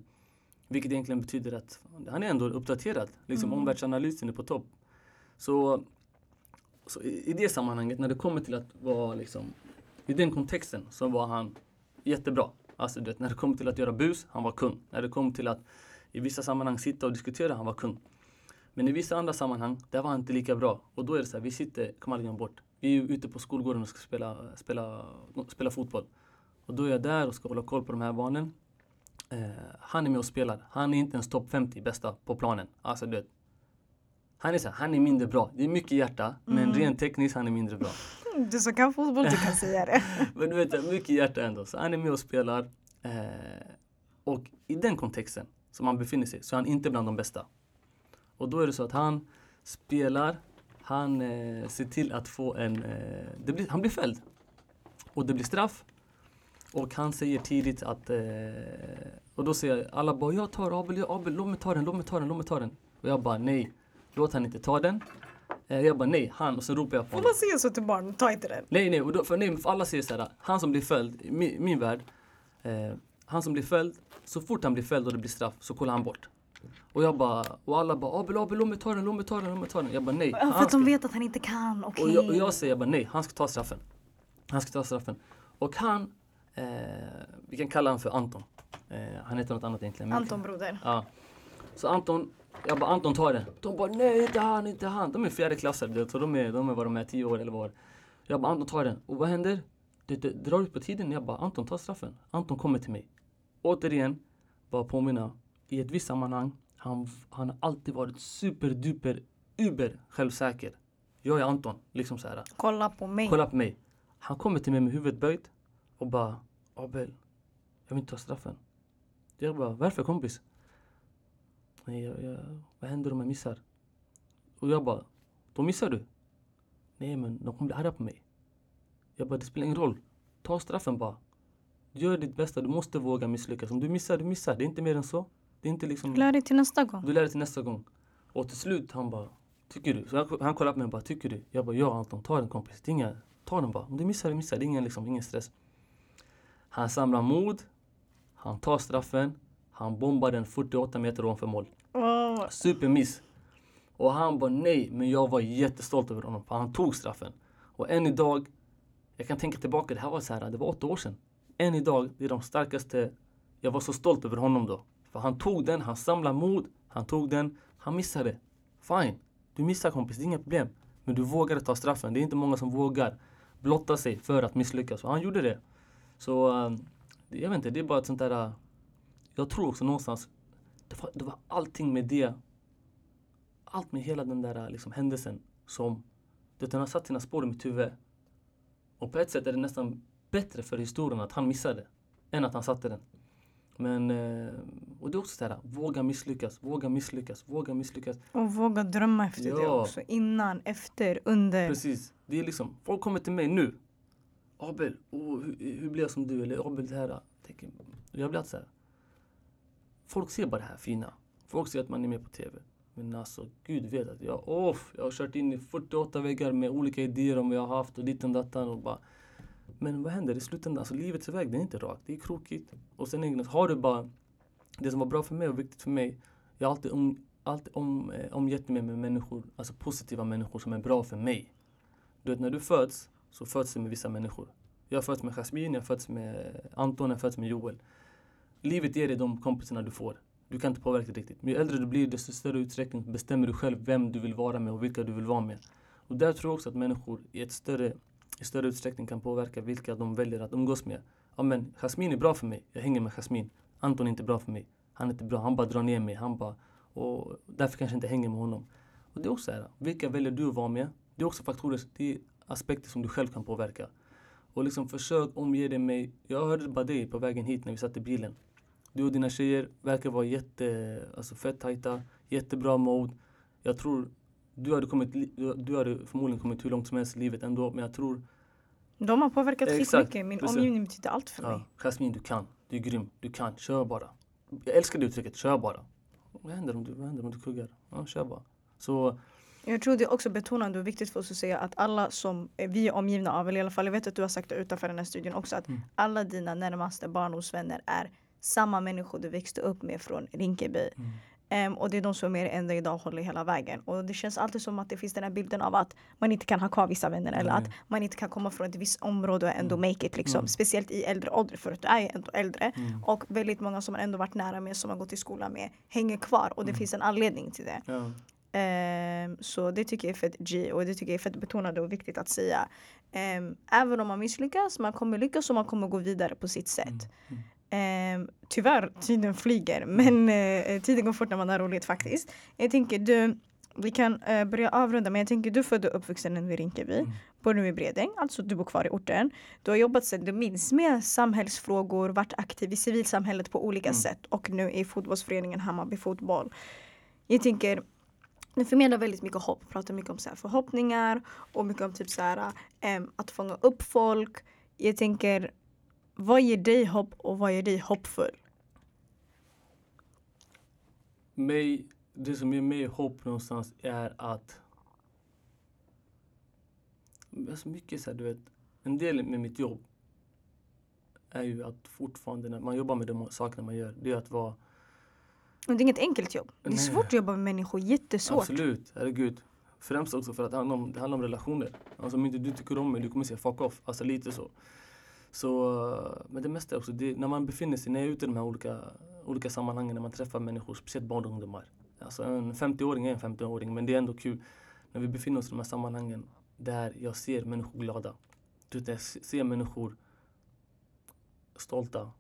vilket egentligen betyder att han är ändå uppdaterad. Liksom mm. Omvärldsanalysen är på topp. Så, så i, i, det sammanhanget, när det kommer till att vara liksom, i den kontexten så var han jättebra. Alltså vet, när det kommer till att göra bus, han var kung. När det kom till att i vissa sammanhang sitta och diskutera, han var kung. Men i vissa andra sammanhang, där var han inte lika bra. Och då är det så här, vi sitter, kommer aldrig bort. Vi är ute på skolgården och ska spela, spela, spela fotboll. Och då är jag där och ska hålla koll på de här barnen. Eh, han är med och spelar. Han är inte ens topp 50 bästa på planen. Alltså du vet. Han är så här, han är mindre bra. Det är mycket hjärta, mm. men rent tekniskt han är mindre bra. [LAUGHS] Du som kan fotboll, du kan säga det. [LAUGHS] men du vet, mycket hjärta ändå. Så han är med och spelar. Eh, och i den kontexten som han befinner sig så är han inte bland de bästa. Och då är det så att han spelar, han eh, ser till att få en... Eh, blir, han blir fälld. Och det blir straff. Och han säger tidigt att... Eh, och då säger alla bara jag tar Abel, jag, Abel, låt mig ta den, låt mig ta den, låt mig ta den. Och jag bara nej, låt han inte ta den. Eh, jag bara nej, han och så ropar jag på honom. Får man säga så till barn? Ta inte den. Nej, nej, och då, för, nej för alla säger såhär, han som blir fälld, i min, min värld, eh, han som blir fälld, så fort han blir fälld och det blir straff så kollar han bort. Och jag bara, och alla bara Abel, Abel, låt mig ta den, låt mig ta den, låt mig ta den. Jag bara nej. Ja, för att de vet att han inte kan, okej. Okay. Och, jag, och jag säger bara nej, han ska ta straffen. Han ska ta straffen. Och han, eh, vi kan kalla honom för Anton. Eh, han heter något annat egentligen. Anton broder. Ja. Så Anton, jag bara Anton tar den. De bara nej, inte han, inte han. De är fjärde klassare, så de är, de är vad de är, tio år eller vad Jag bara Anton tar den. Och vad händer? Det, det drar ut på tiden. Jag bara Anton tar straffen. Anton kommer till mig. Återigen, bara påminna. I ett visst sammanhang han, han har alltid varit superduper uber självsäker. Jag är Anton. Liksom så här. Kolla på mig. Kolla på mig. Han kommer till mig med huvudet böjt och bara Abel, jag vill inte ta straffen. Jag bara, varför kompis? Nej, jag, jag, vad händer om jag missar? Och jag bara, då missar du? Nej men de kommer bli arga på mig. Jag bara, det spelar ingen roll. Ta straffen bara. Gör ditt bästa, du måste våga misslyckas. Om du missar, du missar. Det är inte mer än så. Det är inte liksom... Lär dig till nästa gång. Du lär dig till nästa gång. Och till slut han bara, tycker du? Så han, han kollar på mig och bara, tycker du? Jag bara, ja Anton, ta den kompis. Det är inga, ta den bara. Om du missar, du missar. Det är ingen, liksom, ingen stress. Han samlar mod. Han tar straffen. Han bombar den 48 meter ovanför mål. Oh. Supermiss. Och han bara nej, men jag var jättestolt över honom. För han tog straffen. Och än idag, jag kan tänka tillbaka, det här var så här, det var åtta år sedan. Än idag, det är de starkaste, jag var så stolt över honom då. För han tog den, han samlade mod, han tog den, han missade. Fine, du missar kompis, det är inga problem. Men du vågade ta straffen. Det är inte många som vågar blotta sig för att misslyckas. Och han gjorde det. Så um, jag vet inte, det är bara ett sånt där... Uh, jag tror också någonstans, det var, det var allting med det. Allt med hela den där uh, liksom, händelsen som det, den har satt sina spår i mitt huvud. Och på ett sätt är det nästan bättre för historien att han missade än att han satte den. Men, eh, och det är också såhär, våga misslyckas, våga misslyckas, våga misslyckas. Och våga drömma efter ja. det också. Innan, efter, under. Precis. Det är liksom, folk kommer till mig nu. Abel, oh, hur, hur blir jag som du? Eller Abel det här. Jag blir alltid så här. Folk ser bara det här fina. Folk ser att man är med på TV. Men alltså, Gud vet att jag, oh, jag har kört in i 48 väggar med olika idéer om vad jag har haft och ditten dattan och bara men vad händer i slutändan? Alltså livets väg, den är inte rak. Det är krokigt. Och sen har du bara det som var bra för mig och viktigt för mig. Jag har alltid, om, alltid om, eh, omgett mig med människor, alltså positiva människor som är bra för mig. Du vet när du föds så föds du med vissa människor. Jag föds med Jasmine, jag föds med Anton, jag föds med Joel. Livet ger dig de kompisarna du får. Du kan inte påverka det riktigt. Men ju äldre du blir desto större utsträckning bestämmer du själv vem du vill vara med och vilka du vill vara med. Och där tror jag också att människor i ett större i större utsträckning kan påverka vilka de väljer att umgås med. Ja men Jasmine är bra för mig, jag hänger med Jasmine. Anton är inte bra för mig, han är inte bra, han bara drar ner mig. Han bara, och därför kanske jag inte hänger med honom. Och det är också här, vilka väljer du att vara med? Det är också faktorer, det är aspekter som du själv kan påverka. Och liksom försök omge dig med, jag hörde bara dig på vägen hit när vi satt i bilen. Du och dina tjejer verkar vara jätte, alltså fett tajta, jättebra mode. Jag tror du hade, kommit, du hade förmodligen kommit hur långt som helst i livet ändå men jag tror De har påverkat skitmycket. Min Precis. omgivning betyder allt för mig. Jasmin du kan. Du är grym. Du kan. Kör bara. Jag älskar det uttrycket. Kör bara. Vad händer om du, vad händer om du kuggar? Ja, kör bara. Så jag tror det är också betonande och viktigt för oss att säga att alla som vi är omgivna av, eller i alla fall jag vet att du har sagt det utanför den här studien också, att mm. alla dina närmaste barndomsvänner är samma människor du växte upp med från Rinkeby. Mm. Um, och det är de som är enda idag håller hela vägen. Och det känns alltid som att det finns den här bilden av att man inte kan ha kvar vissa vänner eller att man inte kan komma från ett visst område och ändå mm. make it. Liksom. Mm. Speciellt i äldre ålder för att du är ändå äldre. Mm. Och väldigt många som man ändå varit nära med, som man gått i skolan med, hänger kvar och det mm. finns en anledning till det. Ja. Um, så det tycker jag är fett G och det tycker jag är fett betonande och viktigt att säga. Um, även om man misslyckas, man kommer lyckas och man kommer gå vidare på sitt sätt. Mm. Um, tyvärr, tiden flyger men uh, tiden går fort när man har roligt faktiskt. Jag tänker du, vi kan uh, börja avrunda men jag tänker du född och uppvuxen i Rinkeby. Mm. Bor nu i Bredäng, alltså du bor kvar i orten. Du har jobbat sedan du minns med samhällsfrågor, varit aktiv i civilsamhället på olika mm. sätt och nu i fotbollsföreningen Hammarby Fotboll. Jag tänker den förmedlar väldigt mycket hopp, pratar mycket om så förhoppningar och mycket om typ så här, eh, äm, att fånga upp folk. Jag tänker, vad ger dig hopp och vad ger dig hoppfull? Mig, det som ger mig hopp någonstans är att alltså mycket så här, du vet, en del med mitt jobb är ju att fortfarande när man jobbar med de sakerna man gör, det är att vara det är inget enkelt jobb. Det är Nej. svårt att jobba med människor, jättesvårt. Absolut, herregud. Främst också för att det handlar om, det handlar om relationer. Alltså om inte du tycker om mig, du kommer säga fuck off. Alltså lite så. Så, men det mesta också, det, när man befinner sig, när jag är ute i de här olika, olika sammanhangen, när man träffar människor, speciellt barn och ungdomar. Alltså en 50-åring är en 50-åring, men det är ändå kul när vi befinner oss i de här sammanhangen där jag ser människor glada. Du vet, jag ser människor stolta,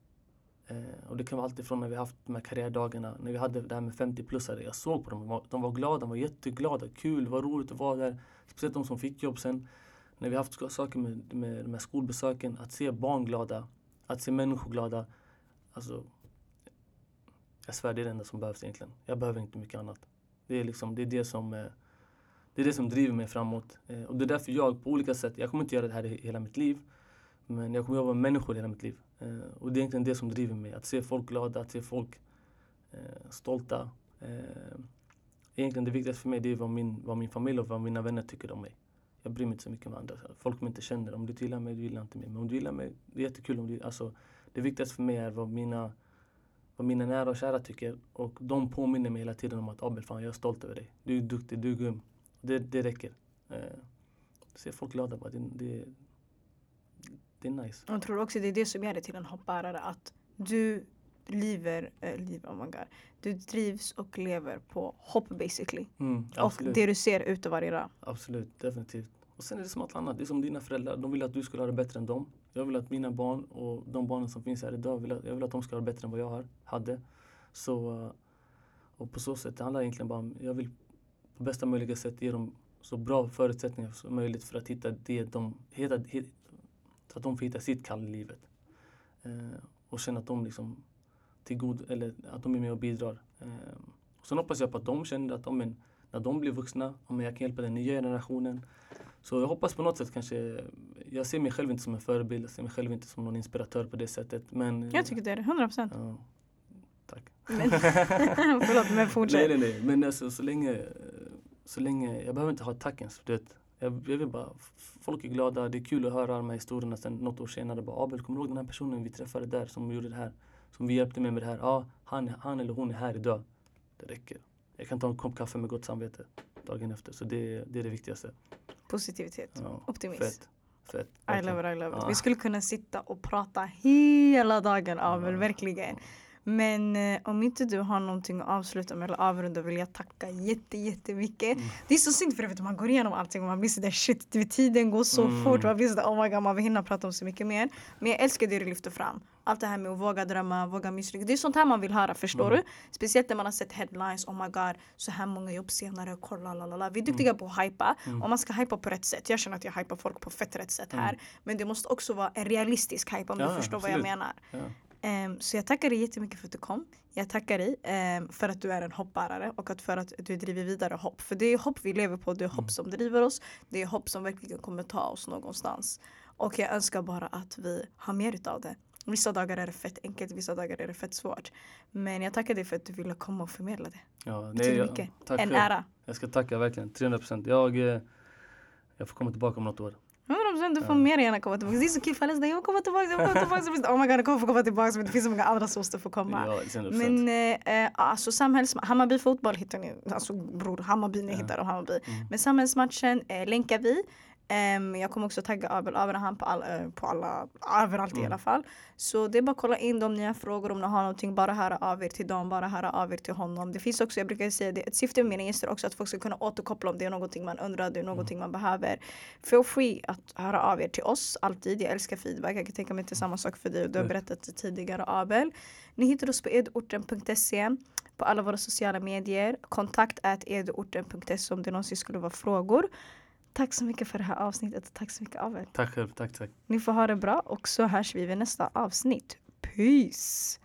Eh, och det kan vara alltifrån när vi haft de här karriärdagarna, när vi hade det här med 50-plussare. Jag såg på dem, de var glada, de var jätteglada. Kul, det var roligt att vara där. Speciellt de som fick jobb sen. När vi haft saker med, med de här skolbesöken, att se barn glada, att se människor glada. Alltså, jag svär, det är det enda som behövs egentligen. Jag behöver inte mycket annat. Det är, liksom, det, är det, som, eh, det är det som driver mig framåt. Eh, och det är därför jag på olika sätt, jag kommer inte göra det här i hela mitt liv. Men jag kommer jobba med människor hela mitt liv. Eh, och det är egentligen det som driver mig. Att se folk glada, att se folk eh, stolta. Eh, egentligen det viktigaste för mig det är vad min, vad min familj och vad mina vänner tycker om mig. Jag bryr mig inte så mycket om andra. Folk som inte känner. Om du inte gillar mig, du gillar inte mig. Men om du gillar mig, det är jättekul. Om du, alltså, det viktigaste för mig är vad mina, vad mina nära och kära tycker. Och de påminner mig hela tiden om att Abel, fan jag är stolt över dig. Du är duktig, du är grym. Det, det räcker. Eh, se folk glada bara. Det, det, det är nice. Jag tror också det är det som gör dig till en hoppbärare. Att du lever, äh, lever, oh my God. Du drivs och lever på hopp basically. Mm, och det du ser ut av varje dag. Absolut, definitivt. Och sen är det som allt annat. Det är som dina föräldrar. De vill att du ska ha det bättre än dem. Jag vill att mina barn och de barnen som finns här idag, vill att, jag vill att de ska ha det bättre än vad jag har, hade. Så, eh, och på så sätt, det handlar egentligen bara om, jag vill på bästa möjliga sätt ge dem så bra förutsättningar som möjligt för att hitta det de, hitta, så att de får hitta sitt kall i livet. Eh, och känna att de liksom till god, eller att de är med och bidrar. Eh, och sen hoppas jag på att de känner att de, när de blir vuxna, om jag kan hjälpa den nya generationen. Så jag hoppas på något sätt kanske, jag ser mig själv inte som en förebild, jag ser mig själv inte som någon inspiratör på det sättet. Men, jag tycker det är det, 100 procent. Ja, tack. Men, [LAUGHS] förlåt, men fortsätt. Nej, nej, nej. Men alltså, så länge, så länge, jag behöver inte ha tackens. Du vet, jag, jag vill bara, folk är glada, det är kul att höra de här historierna sen något år senare. Bara, Abel, kommer du ihåg den här personen vi träffade där som gjorde det här? Som vi hjälpte med med det här. Ja, han, han eller hon är här idag. Det räcker. Jag kan ta en kopp kaffe med gott samvete dagen efter. Så det, det är det viktigaste. Positivitet, ja, optimism. Fett. Fett. I love it, I love it. Ja. Vi skulle kunna sitta och prata hela dagen Abel, ja. verkligen. Men eh, om inte du har någonting att avsluta med eller avrunda vill jag tacka jätte, jättemycket. Mm. Det är så synd för vet, man går igenom allting och man blir sådär shit, tiden går så mm. fort. Man blir sådär oh my god, man vill hinna prata om så mycket mer. Men jag älskar det du lyfter fram. Allt det här med att våga drömma, våga misslyckas. Det är sånt här man vill höra, förstår mm. du? Speciellt när man har sett headlines, oh my god, så här många jobb senare, kolla lalala. Vi är duktiga mm. på att hypa mm. och man ska hypa på rätt sätt. Jag känner att jag hypar folk på fett rätt sätt här. Mm. Men det måste också vara en realistisk hype om ja, du förstår absolut. vad jag menar. Ja. Um, så jag tackar dig jättemycket för att du kom. Jag tackar dig um, för att du är en hoppbärare och att för att du driver vidare hopp. För det är hopp vi lever på, det är hopp mm. som driver oss. Det är hopp som verkligen kommer ta oss någonstans. Och jag önskar bara att vi har mer utav det. Vissa dagar är det fett enkelt, vissa dagar är det fett svårt. Men jag tackar dig för att du ville komma och förmedla det. Ja, nej, mycket. Tack en ära. Jag ska tacka verkligen, 300 procent. Jag, eh, jag får komma tillbaka om något år. 100% du får mer gärna komma tillbaka. Det är så kul för alla jag komma tillbaka, jag komma tillbaka. Oh my god, jag kommer få komma tillbaka men det finns så många andra som måste få komma. Ja, men eh, alltså samhälls... Hammarby fotboll hittar ni, alltså bror Hammarby ni hittar och Hammarby. Mm. Men samhällsmatchen eh, länkar vi. Um, jag kommer också tagga Abel Abraham på, all, uh, på alla, överallt mm. i alla fall. Så det är bara att kolla in dem, ni har frågor om ni har någonting, bara höra av er till dem, bara höra av er till honom. Det finns också, jag brukar säga det, ett syfte med mina gäster också att folk ska kunna återkoppla om det är någonting man undrar, det är någonting man behöver. Feel free att höra av er till oss, alltid. Jag älskar feedback, jag kan tänka mig till samma sak för dig och du har berättat det tidigare Abel. Ni hittar oss på edorten.se på alla våra sociala medier. Kontakt edorten.se om det någonsin skulle vara frågor. Tack så mycket för det här avsnittet. Tack så mycket Abel. Tack själv. Tack, tack. Ni får ha det bra och så hörs vi vid nästa avsnitt. Peace!